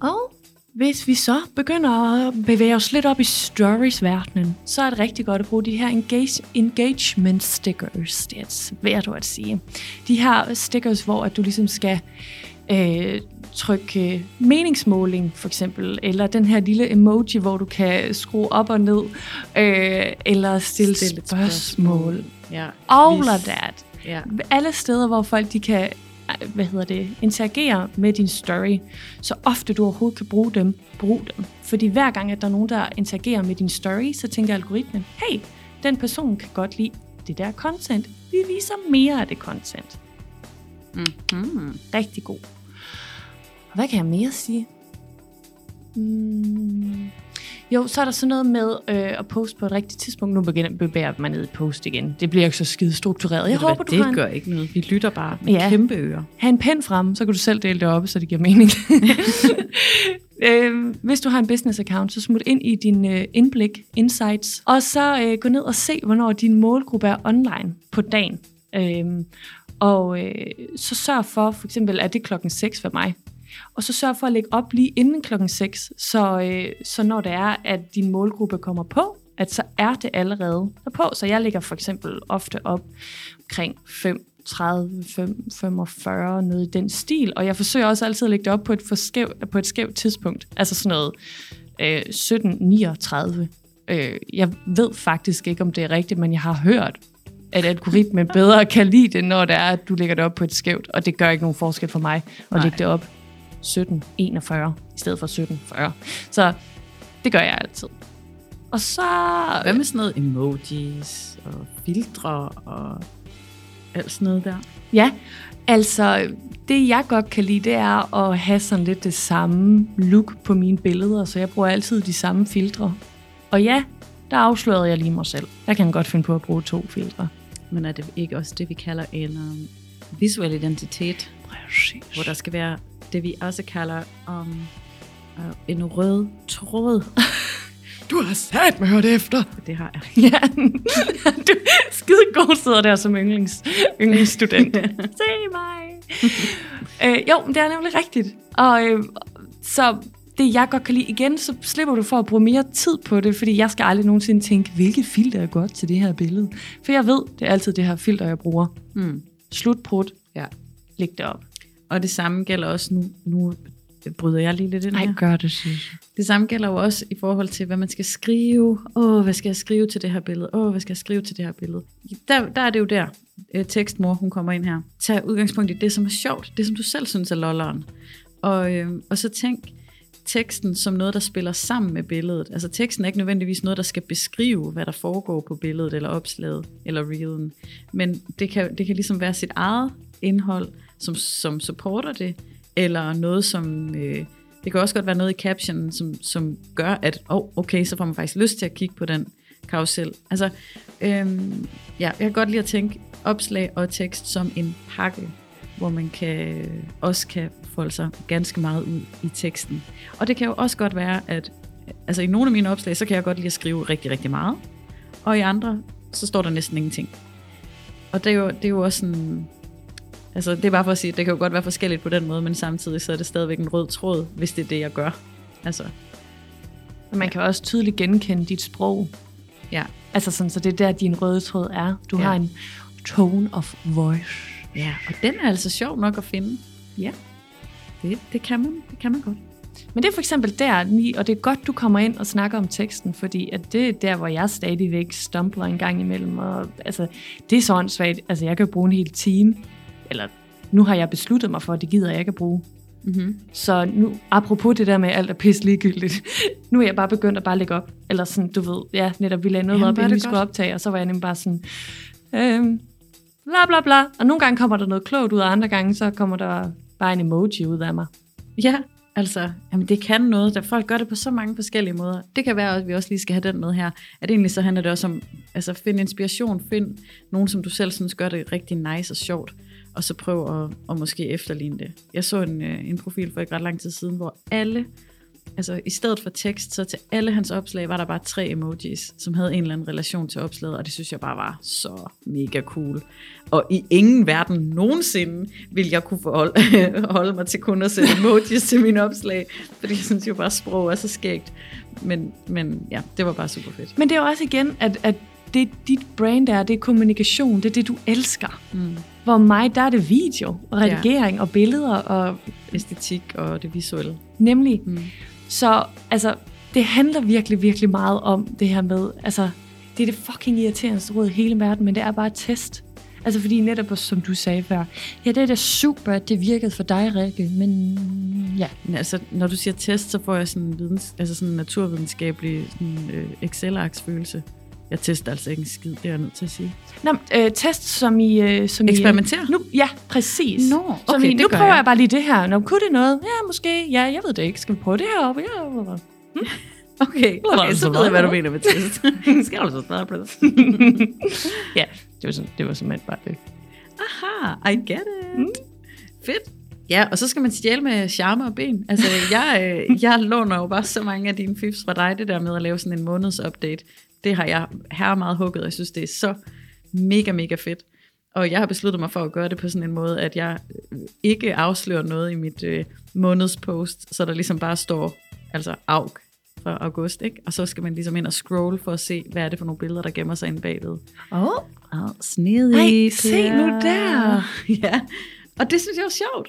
Og hvis vi så begynder at bevæge os lidt op i stories-verdenen, så er det rigtig godt at bruge de her engage, engagement stickers. Det er svært at sige. De her stickers, hvor at du ligesom skal øh, trykke øh, meningsmåling, for eksempel, eller den her lille emoji, hvor du kan skrue op og ned, øh, eller stille, Stille spørgsmål. spørgsmål. Ja. All of that. Ja. Alle steder, hvor folk de kan øh, hvad hedder det, interagere med din story, så ofte du overhovedet kan bruge dem, brug dem. Fordi hver gang, at der er nogen, der interagerer med din story, så tænker algoritmen, hey, den person kan godt lide det der content. Vi viser mere af det content. Mm-hmm. Rigtig god. Hvad kan jeg mere sige? Mm. Jo, så er der sådan noget med øh, at poste på et rigtigt tidspunkt. Nu begynder bevæger mig ned i post igen. Det bliver ikke så skide struktureret. Jeg håber, du det har en, gør ikke noget. Vi lytter bare med Ja. kæmpe ører. have en pen frem, så kan du selv dele det op, så det giver mening. øh, hvis du har en business account, så smut ind i din øh, indblik, insights, og så øh, gå ned og se, hvornår din målgruppe er online på dagen. Øh, og øh, så sørg for, for eksempel, at det er klokken 6 for mig. Og så sørg for at lægge op lige inden klokken 6, så, øh, så når det er, at din målgruppe kommer på, at så er det allerede derpå. Så jeg lægger for eksempel ofte op omkring 5 30, 5, 45, noget i den stil. Og jeg forsøger også altid at lægge det op på et, for skæv, på et skævt tidspunkt. Altså sådan noget øh, 1739. Øh, jeg ved faktisk ikke, om det er rigtigt, men jeg har hørt, at algoritmen bedre kan lide det, når det er, at du lægger det op på et skævt. Og det gør ikke nogen forskel for mig at Nej. lægge det op 1741 i stedet for 1740. Så det gør jeg altid. Og så... Hvad med sådan noget emojis og filtre og alt sådan noget der? Ja, altså det jeg godt kan lide, det er at have sådan lidt det samme look på mine billeder, så jeg bruger altid de samme filtre. Og ja, der afslørede jeg lige mig selv. Jeg kan godt finde på at bruge to filtre. Men er det ikke også det, vi kalder en um, visuel identitet, Præcis. hvor der skal være det, vi også kalder um, uh, en rød tråd. Du har sat mig hørt efter. Det har jeg. Ja, du skide god sidder der som yndlings, yndlingsstudent. Se mig. øh, jo, det er nemlig rigtigt. Og øh, så det jeg godt kan lide, igen, så slipper du for at bruge mere tid på det, fordi jeg skal aldrig nogensinde tænke, hvilket filter er godt til det her billede. For jeg ved, det er altid det her filter, jeg bruger. Mm. Slutbrud, Ja. læg det op. Og det samme gælder også nu, nu bryder jeg lige lidt ind her. gør det, synes Det samme gælder jo også i forhold til, hvad man skal skrive. Åh, hvad skal jeg skrive til det her billede? Åh, hvad skal jeg skrive til det her billede? Der, der er det jo der, øh, tekstmor, hun kommer ind her. Tag udgangspunkt i det, som er sjovt. Det, som du selv synes er lolleren. Og, øh, og så tænk teksten som noget, der spiller sammen med billedet. Altså teksten er ikke nødvendigvis noget, der skal beskrive, hvad der foregår på billedet, eller opslaget, eller reelen. Men det kan, det kan ligesom være sit eget indhold, som, som supporter det, eller noget, som... Øh, det kan også godt være noget i captionen, som, som gør, at oh, okay, så får man faktisk lyst til at kigge på den karusel. Altså, øhm, ja, jeg kan godt lide at tænke opslag og tekst som en pakke, hvor man kan, også kan folde sig ganske meget ud i teksten. Og det kan jo også godt være, at altså i nogle af mine opslag, så kan jeg godt lide at skrive rigtig, rigtig meget, og i andre, så står der næsten ingenting. Og det er jo, det er jo også sådan, altså det er bare for at sige, at det kan jo godt være forskelligt på den måde, men samtidig så er det stadigvæk en rød tråd, hvis det er det, jeg gør. Altså, Og man kan også tydeligt genkende dit sprog. ja. Altså sådan, så det er der, din røde tråd er. Du Ja. har en tone of voice. Ja, og den er altså sjov nok at finde. Ja, det, det, kan, man, det kan man godt. Men det er for eksempel der, og det er godt, du kommer ind og snakker om teksten, fordi at det er der, hvor jeg stadigvæk stumbler en gang imellem. Og, altså, det er så åndssvagt. Altså, jeg kan bruge en hel time. Eller nu har jeg besluttet mig for, at det gider jeg ikke at bruge. Mm-hmm. Så nu, apropos det der med, at alt er pisse ligegyldigt, nu er jeg bare begyndt at bare lægge op. Eller sådan, du ved, ja, netop vi lagde noget Jamen, op, inden vi skulle godt. optage, og så var jeg nemlig bare sådan, øhm, bla bla bla. Og nogle gange kommer der noget klogt ud, og andre gange, så kommer der bare en emoji ud af mig. Ja, altså, jamen det kan noget, der folk gør det på så mange forskellige måder. Det kan være, at vi også lige skal have den med her. At egentlig så handler det også om, altså find inspiration, find nogen, som du selv synes gør det rigtig nice og sjovt, og så prøv at, at måske efterligne det. Jeg så en, øh, en profil for ikke ret lang tid siden, hvor alle, altså i stedet for tekst, så til alle hans opslag var der bare tre emojis, som havde en eller anden relation til opslaget, og det synes jeg bare var så mega cool. Og i ingen verden nogensinde vil jeg kunne forholde, holde mig til kun at sætte emojis til mine opslag, fordi jeg synes jo bare, at sprog er så skægt. Men, men ja, det var bare super fedt. Men det er jo også igen, at, at det dit brand er, det er kommunikation, det er det, du elsker. Mm. Hvor mig, der er det video, og redigering, ja. og billeder, og Æstetik og det visuelle. nemlig. Mm. Så altså, det handler virkelig, virkelig meget om det her med, altså, det er det fucking irriterende råd i hele verden, men det er bare et test. Altså fordi netop, som du sagde før, ja, det er da super, at det virkede for dig, Rikke, men ja. Altså, når du siger test, så får jeg sådan en videns, altså sådan en naturvidenskabelig sådan, øh, Excel-arks-følelse. Jeg tester altså ikke en skid, det er jeg nødt til at sige. Nå, øh, test som i... Øh, som Eksperimentere? I, nu, ja, præcis. Nå, som okay, i, det nu prøver jeg. jeg. bare lige det her. Nå, kunne det noget? Ja, måske. Ja, jeg ved det ikke. Skal vi prøve det her op? Ja, Okay, okay så ved jeg, hvad du mener med test. Skal du så starte på det? ja det, var sådan, det var simpelthen bare det. Aha, I get it. Mm. Fedt. Ja, og så skal man stjæle med charme og ben. Altså, jeg, øh, jeg låner jo bare så mange af dine fifs fra dig, det der med at lave sådan en måneds update. Det har jeg her meget hugget, og jeg synes, det er så mega, mega fedt. Og jeg har besluttet mig for at gøre det på sådan en måde, at jeg øh, ikke afslører noget i mit øh, månedspost, så der ligesom bare står, altså AUG fra august, ikke? Og så skal man ligesom ind og scroll for at se, hvad er det for nogle billeder, der gemmer sig inde bagved. Åh, oh, Åh, snedig. Ej, se nu der. ja, og det synes jeg er sjovt.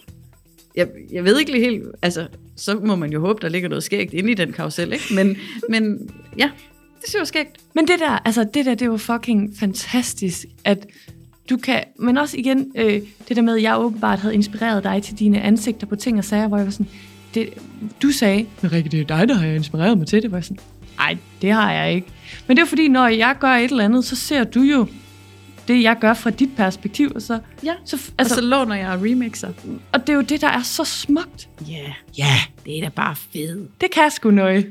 Jeg, jeg ved ikke lige helt, altså, så må man jo håbe, der ligger noget skægt inde i den karusel, ikke? Men, men ja, det synes jeg skægt. Men det der, altså det der, det var fucking fantastisk, at du kan, men også igen, øh, det der med, at jeg åbenbart havde inspireret dig til dine ansigter på ting og sager, hvor jeg var sådan, det, du sagde, men Rikke, det er dig, der har inspireret mig til det, hvor jeg sådan, nej, det har jeg ikke. Men det er fordi, når jeg gør et eller andet, så ser du jo det, jeg gør fra dit perspektiv, og så, Ja, så altså, og så låner jeg remixer. og det er jo det, der er så smukt. Ja, yeah. ja, det er da bare fedt. Det kan sgu noget.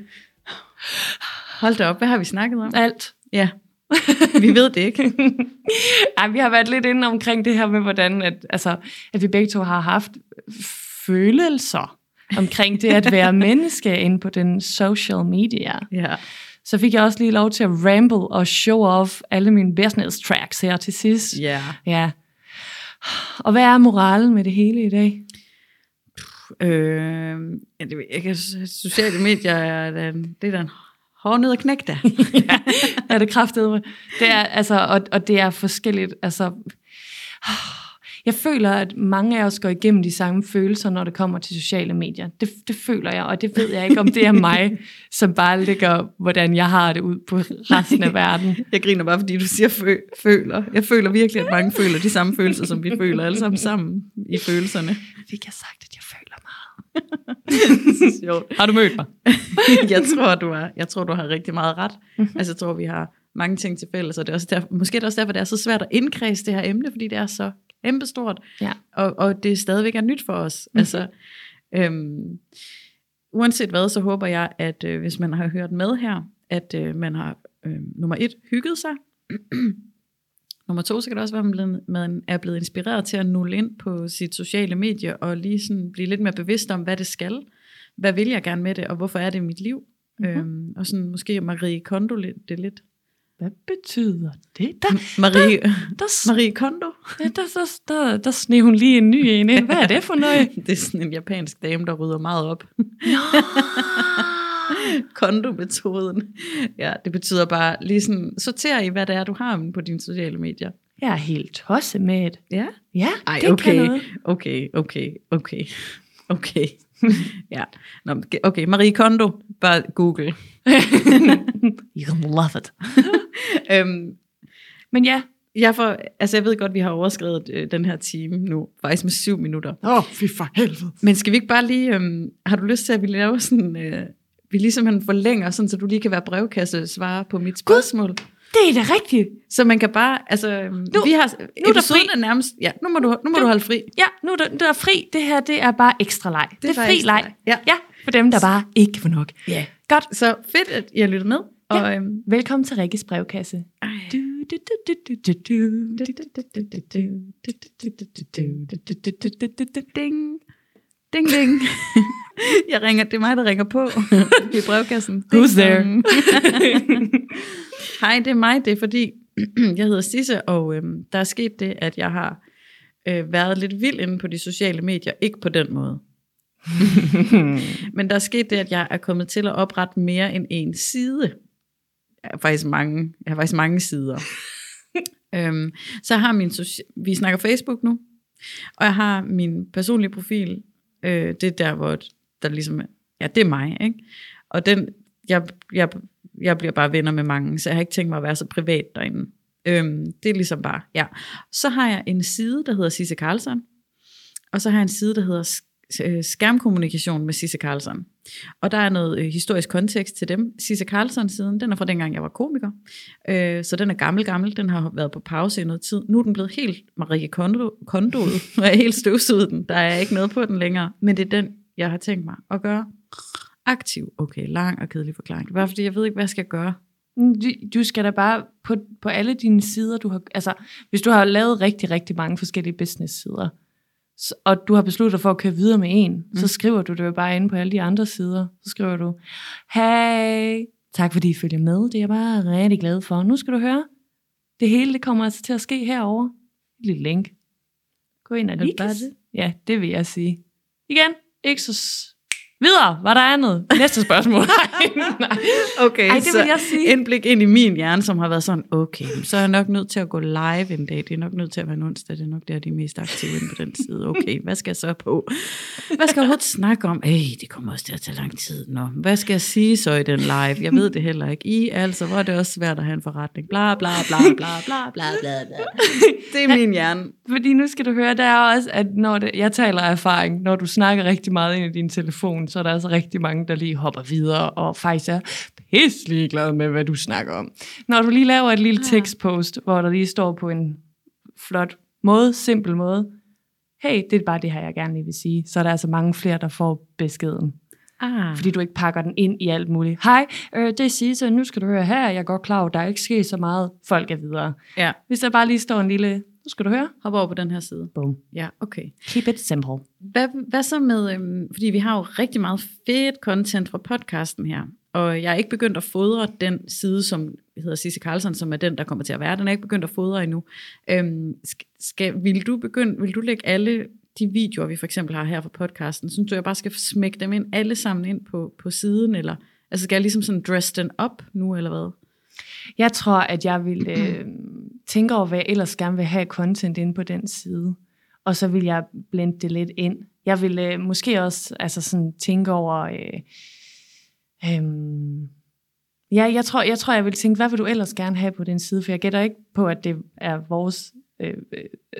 Hold da op, hvad har vi snakket om? Alt. Ja, Vi ved det ikke. Ej, vi har været lidt inde omkring det her med, hvordan at, altså, at vi begge to har haft følelser omkring det at være menneske inde på den social media. Ja. Så fik jeg også lige lov til at ramble og show off alle mine business tracks her til sidst. Ja. Ja. Og hvad er moralen med det hele i dag? Øh, ja, det, jeg kan, sociale medier er, det er da en hård ned at knække der. ja, er det kraftedeme. Det er, altså, og, og det er forskelligt. Altså, jeg føler, at mange af os går igennem de samme følelser, når det kommer til sociale medier. Det, det føler jeg, og det ved jeg ikke, om det er mig, som bare lægger, hvordan jeg har det ud på resten af verden. Jeg griner bare, fordi du siger fø- føler. Jeg føler virkelig, at mange føler de samme følelser, som vi føler alle sammen sammen i følelserne. Fik jeg sagt, at jeg føler meget? Sjovt. Har du mødt mig? jeg tror, du har, jeg tror, du har rigtig meget ret. Altså, jeg tror, vi har mange ting til fælles, og det er også derfor, måske er det også derfor, det er så svært at indkredse det her emne, fordi det er så kæmpestort, Ja. og, og det stadigvæk er nyt for os. Mm-hmm. Altså, øhm, uanset hvad, så håber jeg, at øh, hvis man har hørt med her, at øh, man har øh, nummer et, hygget sig. nummer to, så kan det også være, at man blevet- man er blevet inspireret til at nulle ind på sit sociale medie, og lige sådan blive lidt mere bevidst om, hvad det skal. Hvad vil jeg gerne med det, og hvorfor er det i mit liv? Mm-hmm. Øhm, og sådan måske Marie Kondo lidt, det lidt. Hvad betyder det? Der, Marie, der, Marie Kondo? ja, der, der, der, der sneg hun lige en ny en ind. Hvad er det for noget? Det er sådan en japansk dame, der rydder meget op. Nå. Kondo-metoden. Ja, det betyder bare lige sådan, sorter i, hvad det er, du har på dine sociale medier. Jeg er helt tosset med det. Ja. Ja, Ej, det okay. kan noget. Okay, okay, okay. Okay. ja. Nå, okay, Marie Kondo. Bare Google. You love it. Øhm, Men ja. jeg, får, altså jeg ved godt, vi har overskrevet øh, den her time nu, faktisk med syv minutter. Åh, oh, fy for helvede. Men skal vi ikke bare lige, øhm, har du lyst til, at vi laver sådan, øh, vi lige simpelthen forlænger, sådan, så du lige kan være brevkasse svare på mit spørgsmål? Det er da rigtigt. Så man kan bare, altså, øhm, Nu- vi har, nu er der fri. er nærmest, ja, nu må du, nu må Nu- du holde fri. Ja, nu er der, der er fri. Det her, det er bare ekstra leg. Det, det er fri leg. Ja. ja, for dem, der bare ikke får nok. Ja. Godt. Så fedt, at I har lyttet med. Og, Ja. øhm, Velkommen til Rikkes brevkasse. Du, du, du, du, du, du, du. Du, du, du, du, du, du. Du, du, du, du, du. Du, du, du, du, du, du, du. Ding. Ding, ding. Jeg ringer, det er mig, der ringer på i brevkassen. Who's there? Hej, det er mig. Det er fordi, jeg hedder Sisse, og øhm, der er sket det, at jeg har øh, været lidt vild inde på de sociale medier. Ikke på den måde. Men der er sket det, at jeg er kommet til at oprette mere end en side. Jeg har faktisk mange, jeg har faktisk mange sider. øhm, så har min, soci- vi snakker Facebook nu, og jeg har min personlige profil, øh, det er der, hvor der ligesom, ja, det er mig, ikke? Og den, jeg, jeg, jeg bliver bare venner med mange, så jeg har ikke tænkt mig at være så privat derinde. Øhm, det er ligesom bare, ja. Så har jeg en side, der hedder Sisse Karlsson, og så har jeg en side, der hedder øh, Skærmkommunikation med Sisse Karlsson. Og der er noget øh, historisk kontekst til dem. Sisse Karlsson-siden, den er fra dengang, jeg var komiker. Øh, så den er gammel, gammel. Den har været på pause i noget tid. Nu er den blevet helt Marie Kondo, Kondoet, og jeg er helt støvsuget den. Der er ikke noget på den længere. Men det er den, jeg har tænkt mig at gøre aktiv. Okay, lang og kedelig forklaring. Det er bare fordi, jeg ved ikke, hvad jeg skal gøre. Du, du skal da bare på, på alle dine sider, du har, altså hvis du har lavet rigtig, rigtig mange forskellige business-sider, og du har besluttet dig for at køre videre med en, mm. så skriver du det jo bare inde på alle de andre sider. Så skriver du, hey, tak fordi I følger med, det er jeg bare rigtig glad for. Nu skal du høre, det hele det kommer altså til at ske herover. Et lille link. Gå ind og det? Ja, det vil jeg sige. Igen, ikke så... Videre, var der andet? Næste spørgsmål. Nej. Okay, Ej, det så vil jeg sige. indblik ind i min hjerne, som har været sådan, okay, så er jeg nok nødt til at gå live en dag. Det er nok nødt til at være en onsdag. Det er nok der, de er mest aktive inde på den side. Okay, hvad skal jeg så på? Hvad skal jeg overhovedet snakke om? Ej, det kommer også til at tage lang tid. Nå, hvad skal jeg sige så i den live? Jeg ved det heller ikke. I, altså, hvor er det også svært at have en forretning. Bla, bla, bla, bla, bla, bla, bla, bla. Det er min hjerne. Fordi nu skal du høre, der er også, at når det, jeg taler af erfaring, når du snakker rigtig meget ind i din telefon, så er der altså rigtig mange, der lige hopper videre, og faktisk er pisselig glad med, hvad du snakker om. Når du lige laver et lille tekstpost, hvor der lige står på en flot måde, simpel måde, hey, det er bare det her, jeg gerne lige vil sige, så er der altså mange flere, der får beskeden. Ah. Fordi du ikke pakker den ind i alt muligt. Hej, øh, det er Sisse, nu skal du høre her. Jeg er godt klar over, der er ikke sket så meget. Folk er videre. Ja, Hvis der bare lige står en lille, nu skal du høre. hop over på den her side. Boom. Ja, okay. Keep it simple. Hvad, hvad så med, øhm, fordi vi har jo rigtig meget fedt content fra podcasten her, og jeg er ikke begyndt at fodre den side, som hedder Sisse Karlsson, som er den, der kommer til at være. Den er ikke begyndt at fodre endnu. Øhm, skal, vil, du begynde, vil du lægge alle de videoer, vi for eksempel har her fra podcasten, synes du, jeg bare skal smække dem ind alle sammen ind på, på siden, eller altså skal jeg ligesom sådan dress den op nu, eller hvad? Jeg tror, at jeg vil øh, tænke over, hvad jeg ellers gerne vil have content inde på den side. Og så vil jeg blende det lidt ind. Jeg vil øh, måske også altså sådan, tænke over... Øh, øh, ja, jeg tror, jeg tror, jeg vil tænke, hvad vil du ellers gerne have på den side? For jeg gætter ikke på, at det er vores... Øh,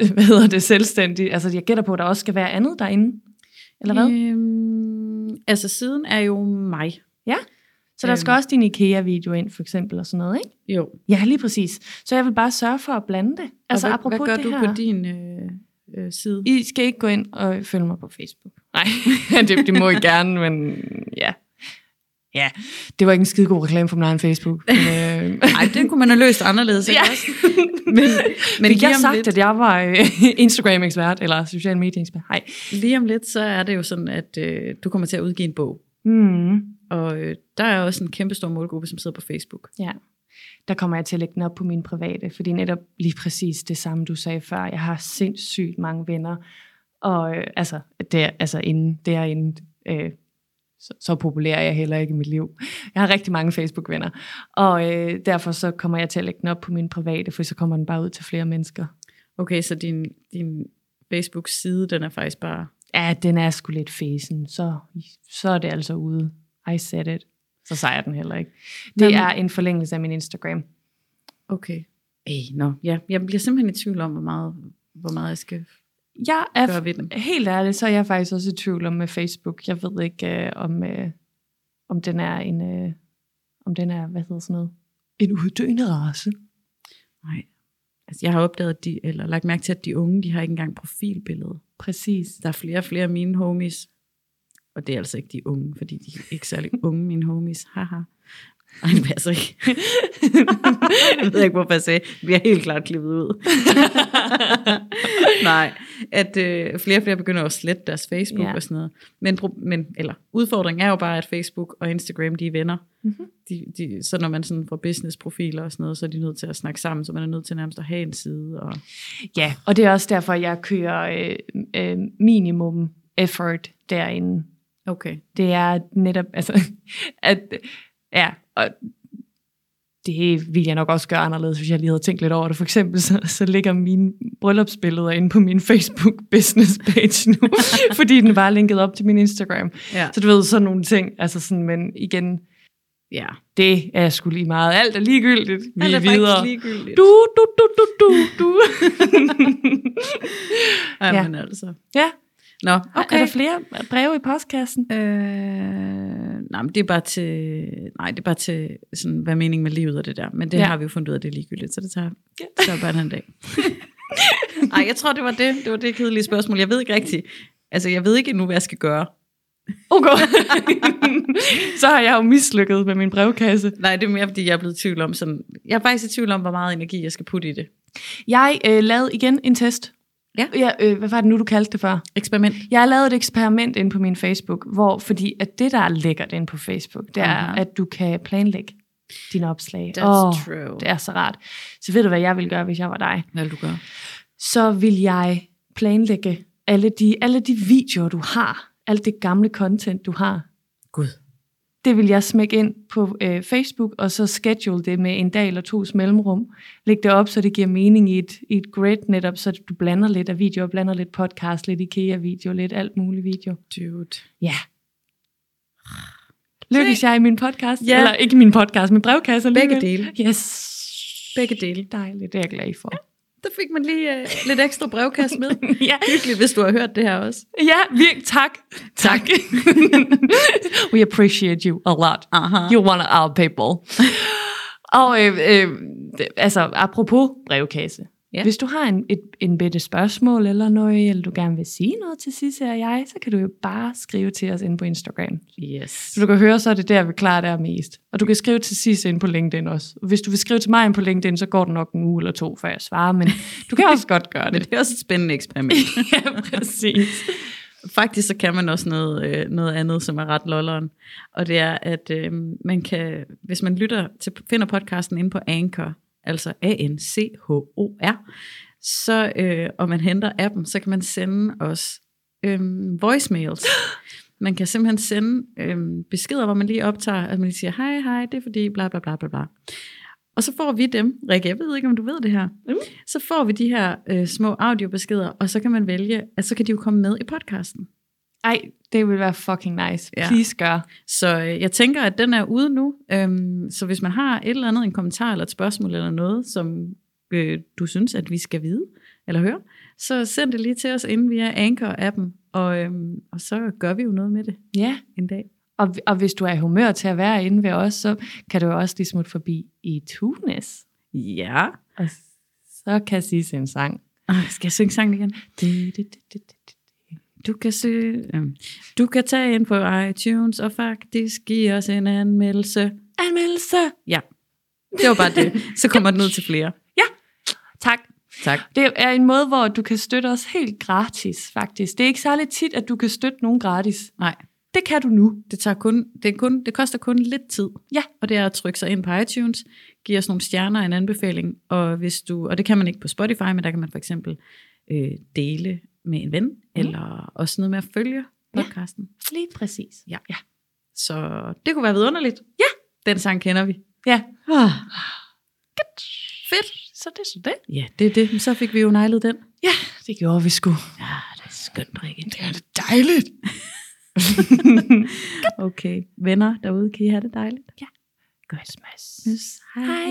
øh, hvad hedder det, selvstændige. Altså, jeg gætter på, at der også skal være andet derinde. Eller hvad? Øhm, altså siden er jo mig. Ja. Så der skal øhm. også din IKEA-video ind, for eksempel, og sådan noget, ikke? Jo. Ja, lige præcis. Så jeg vil bare sørge for at blande det. Altså, og hvad, apropos hvad gør det du her. på din øh, øh, side? I skal ikke gå ind og følge mig på Facebook. Nej, det, det må I gerne, men ja. Ja, det var ikke en skide god reklame for min egen Facebook. Men, øh, Nej, det kunne man have løst anderledes, ikke Ja. også? Men, men Fik jeg om sagt, lidt, at jeg var øh, Instagram-ekspert, eller social media-ekspert? Nej. lige om lidt, så er det jo sådan, at øh, du kommer til at udgive en bog. Mm. Og øh, der er også en kæmpe stor målgruppe, som sidder på Facebook. Ja, der kommer jeg til at lægge den op på min private, fordi netop lige præcis det samme, du sagde før. Jeg har sindssygt mange venner, og øh, altså, der, altså inden, derinde, øh, så, så populær er jeg heller ikke i mit liv. Jeg har rigtig mange Facebook-venner, og øh, derfor så kommer jeg til at lægge den op på min private, for så kommer den bare ud til flere mennesker. Okay, så din, din Facebook-side, den er faktisk bare... Ja, den er sgu lidt fesen, så, så er det altså ude. I said it. Så jeg den heller ikke. Det Nå, men- er en forlængelse af min Instagram. Okay. Ej, nå. Ja, jeg bliver simpelthen i tvivl om, hvor meget, hvor meget jeg skal Jeg er gøre ved den. Helt ærligt, så er jeg faktisk også i tvivl om med Facebook. Jeg ved ikke, øh, om, øh, om den er en, øh, om den er, hvad hedder sådan noget, en uddøende race. Nej. Altså, jeg har opdaget, at de, eller lagt mærke til, at de unge, de har ikke engang profilbillede. Præcis. Der er flere og flere af mine homies, og det er altså ikke de unge, fordi de er ikke særlig unge, mine homies. Haha. Ej, det passer ikke. jeg ved ikke, hvorfor jeg sagde, vi er helt klart klippet ud. Nej, at øh, flere og flere begynder at slette deres Facebook Ja. og sådan noget. Men, men, eller, udfordringen er jo bare, at Facebook og Instagram, de er venner. Mhm. De, de, så når man sådan får businessprofiler og sådan noget, så er de nødt til at snakke sammen, så man er nødt til nærmest at have en side. Og, Ja, og det er også derfor, jeg kører øh, øh, minimum effort derinde. Okay. Det er netop, altså, at, ja, og det ville jeg nok også gøre anderledes, hvis jeg lige havde tænkt lidt over det. For eksempel, så, så ligger mine bryllupsbilleder inde på min Facebook business page nu, fordi den er linket op til min Instagram. Ja. Så du ved, sådan nogle ting, altså sådan, men igen, ja. det er sgu lige meget. Alt er ligegyldigt. Vi Alt er er faktisk videre. ligegyldigt. Du, du, du, du, du, du. Ej, Ja. altså. ja, Nå, okay. er der flere breve i postkassen? Øh, nej, men det er bare til, nej, det er bare til sådan, hvad er meningen med livet og det der. Men det Ja. har vi jo fundet ud af, det er ligegyldigt, så det tager, Ja. tager bare en dag. Nej, jeg tror, det var det. Det var det kedelige spørgsmål. Jeg ved ikke rigtigt. Altså, jeg ved ikke endnu, hvad jeg skal gøre. Okay. så har jeg jo mislykket med min brevkasse. Nej, det er mere, fordi jeg er blevet i tvivl om sådan... Jeg er faktisk i tvivl om, hvor meget energi jeg skal putte i det. Jeg øh, lavede igen en test. Ja. ja øh, hvad var det nu, du kaldte det for? Eksperiment. Jeg har lavet et eksperiment ind på min Facebook, hvor, fordi at det, der er lækkert ind på Facebook, det er, Aha. at du kan planlægge dine opslag. That's Åh, true. Det er så rart. Så ved du, hvad jeg ville gøre, hvis jeg var dig? Hvad vil du gøre? Så vil jeg planlægge alle de, alle de videoer, du har. Alt det gamle content, du har. Gud. Det vil jeg smække ind på øh, Facebook, og så schedule det med en dag eller tos mellemrum. Læg det op, så det giver mening i et, i et grid netop, så du blander lidt af videoer, blander lidt podcast, lidt IKEA-video, lidt alt muligt video. Dude. Ja. Lykkes jeg i min podcast? Ja. Eller ikke min podcast, men brevkasse Begge dele. Yes. Begge dele. Dejligt, det er jeg glad for. Der fik man lige uh, lidt ekstra brevkast med. ja. Hyggeligt, hvis du har hørt det her også. Ja, virkelig. Tak. Tak. We appreciate you a lot. Aha. You're one of our people. Og øh, øh, altså, apropos brevkasse, Ja. Hvis du har en, et, en bedte spørgsmål eller noget, eller du gerne vil sige noget til Sisse og jeg, så kan du jo bare skrive til os inde på Instagram. Yes. Så du kan høre, så er det der, vi klarer det mest. Og du kan skrive til Sisse ind på LinkedIn også. Hvis du vil skrive til mig ind på LinkedIn, så går det nok en uge eller to, før jeg svarer, men du kan også godt gøre Men det. det er også et spændende eksperiment. ja, præcis. Faktisk så kan man også noget, øh, noget andet, som er ret lolleren. Og det er, at øh, man kan, hvis man lytter til, finder podcasten inde på Anchor, altså A-N-C-H-O-R, så, øh, og man henter appen, så kan man sende os øh, voicemails. Man kan simpelthen sende øh, beskeder, hvor man lige optager, at man lige siger, hej, hej, det er fordi, bla bla bla bla bla. Og så får vi dem, Rikke, jeg ved ikke, om du ved det her. Mm. Så får vi de her øh, små audiobeskeder, og så kan man vælge, at så kan de jo komme med i podcasten. Ej, det vil være fucking nice. Ja. Please gør. Så øh, jeg tænker, at den er ude nu. Øhm, så hvis man har et eller andet, en kommentar eller et spørgsmål eller noget, som øh, du synes, at vi skal vide eller høre, så send det lige til os inden via Anchor-appen, og, øhm, og så gør vi jo noget med det Ja, en dag. og, og hvis du er i humør til at være inde ved os, så kan du også lige smutte forbi i Tunes. Ja. Og så kan Sisse en sang. Øh, skal jeg synge sangen igen? Du kan, søge, øhm, du kan tage ind på iTunes og faktisk give os en anmeldelse. Anmeldelse! Ja, det var bare det. Så kommer den ud til flere. Tak. Tak. Det er en måde, hvor du kan støtte os helt gratis, faktisk. Det er ikke særlig tit, at du kan støtte nogen gratis. Nej, Det kan du nu. Det, tager kun, det, er kun, det koster kun lidt tid. Ja. Og det er at trykke sig ind på iTunes, give os nogle stjerner en anbefaling, og, hvis du, og det kan man ikke på Spotify, men der kan man for eksempel øh, dele med en ven, mm. eller også noget med at følge Ja. podcasten. Lige præcis. Ja. ja. Så det kunne være vidunderligt. Ja. Den sang kender vi. Ja. Ah. Fedt. Så det er så det. Ja, det er det. Så fik vi jo nejlet den. Ja, det gjorde vi sgu. Ja, det er skønt, Rikke. Det er det dejligt. Okay, venner derude, kan I have det dejligt? Ja. Godt smags. Yes. Hej.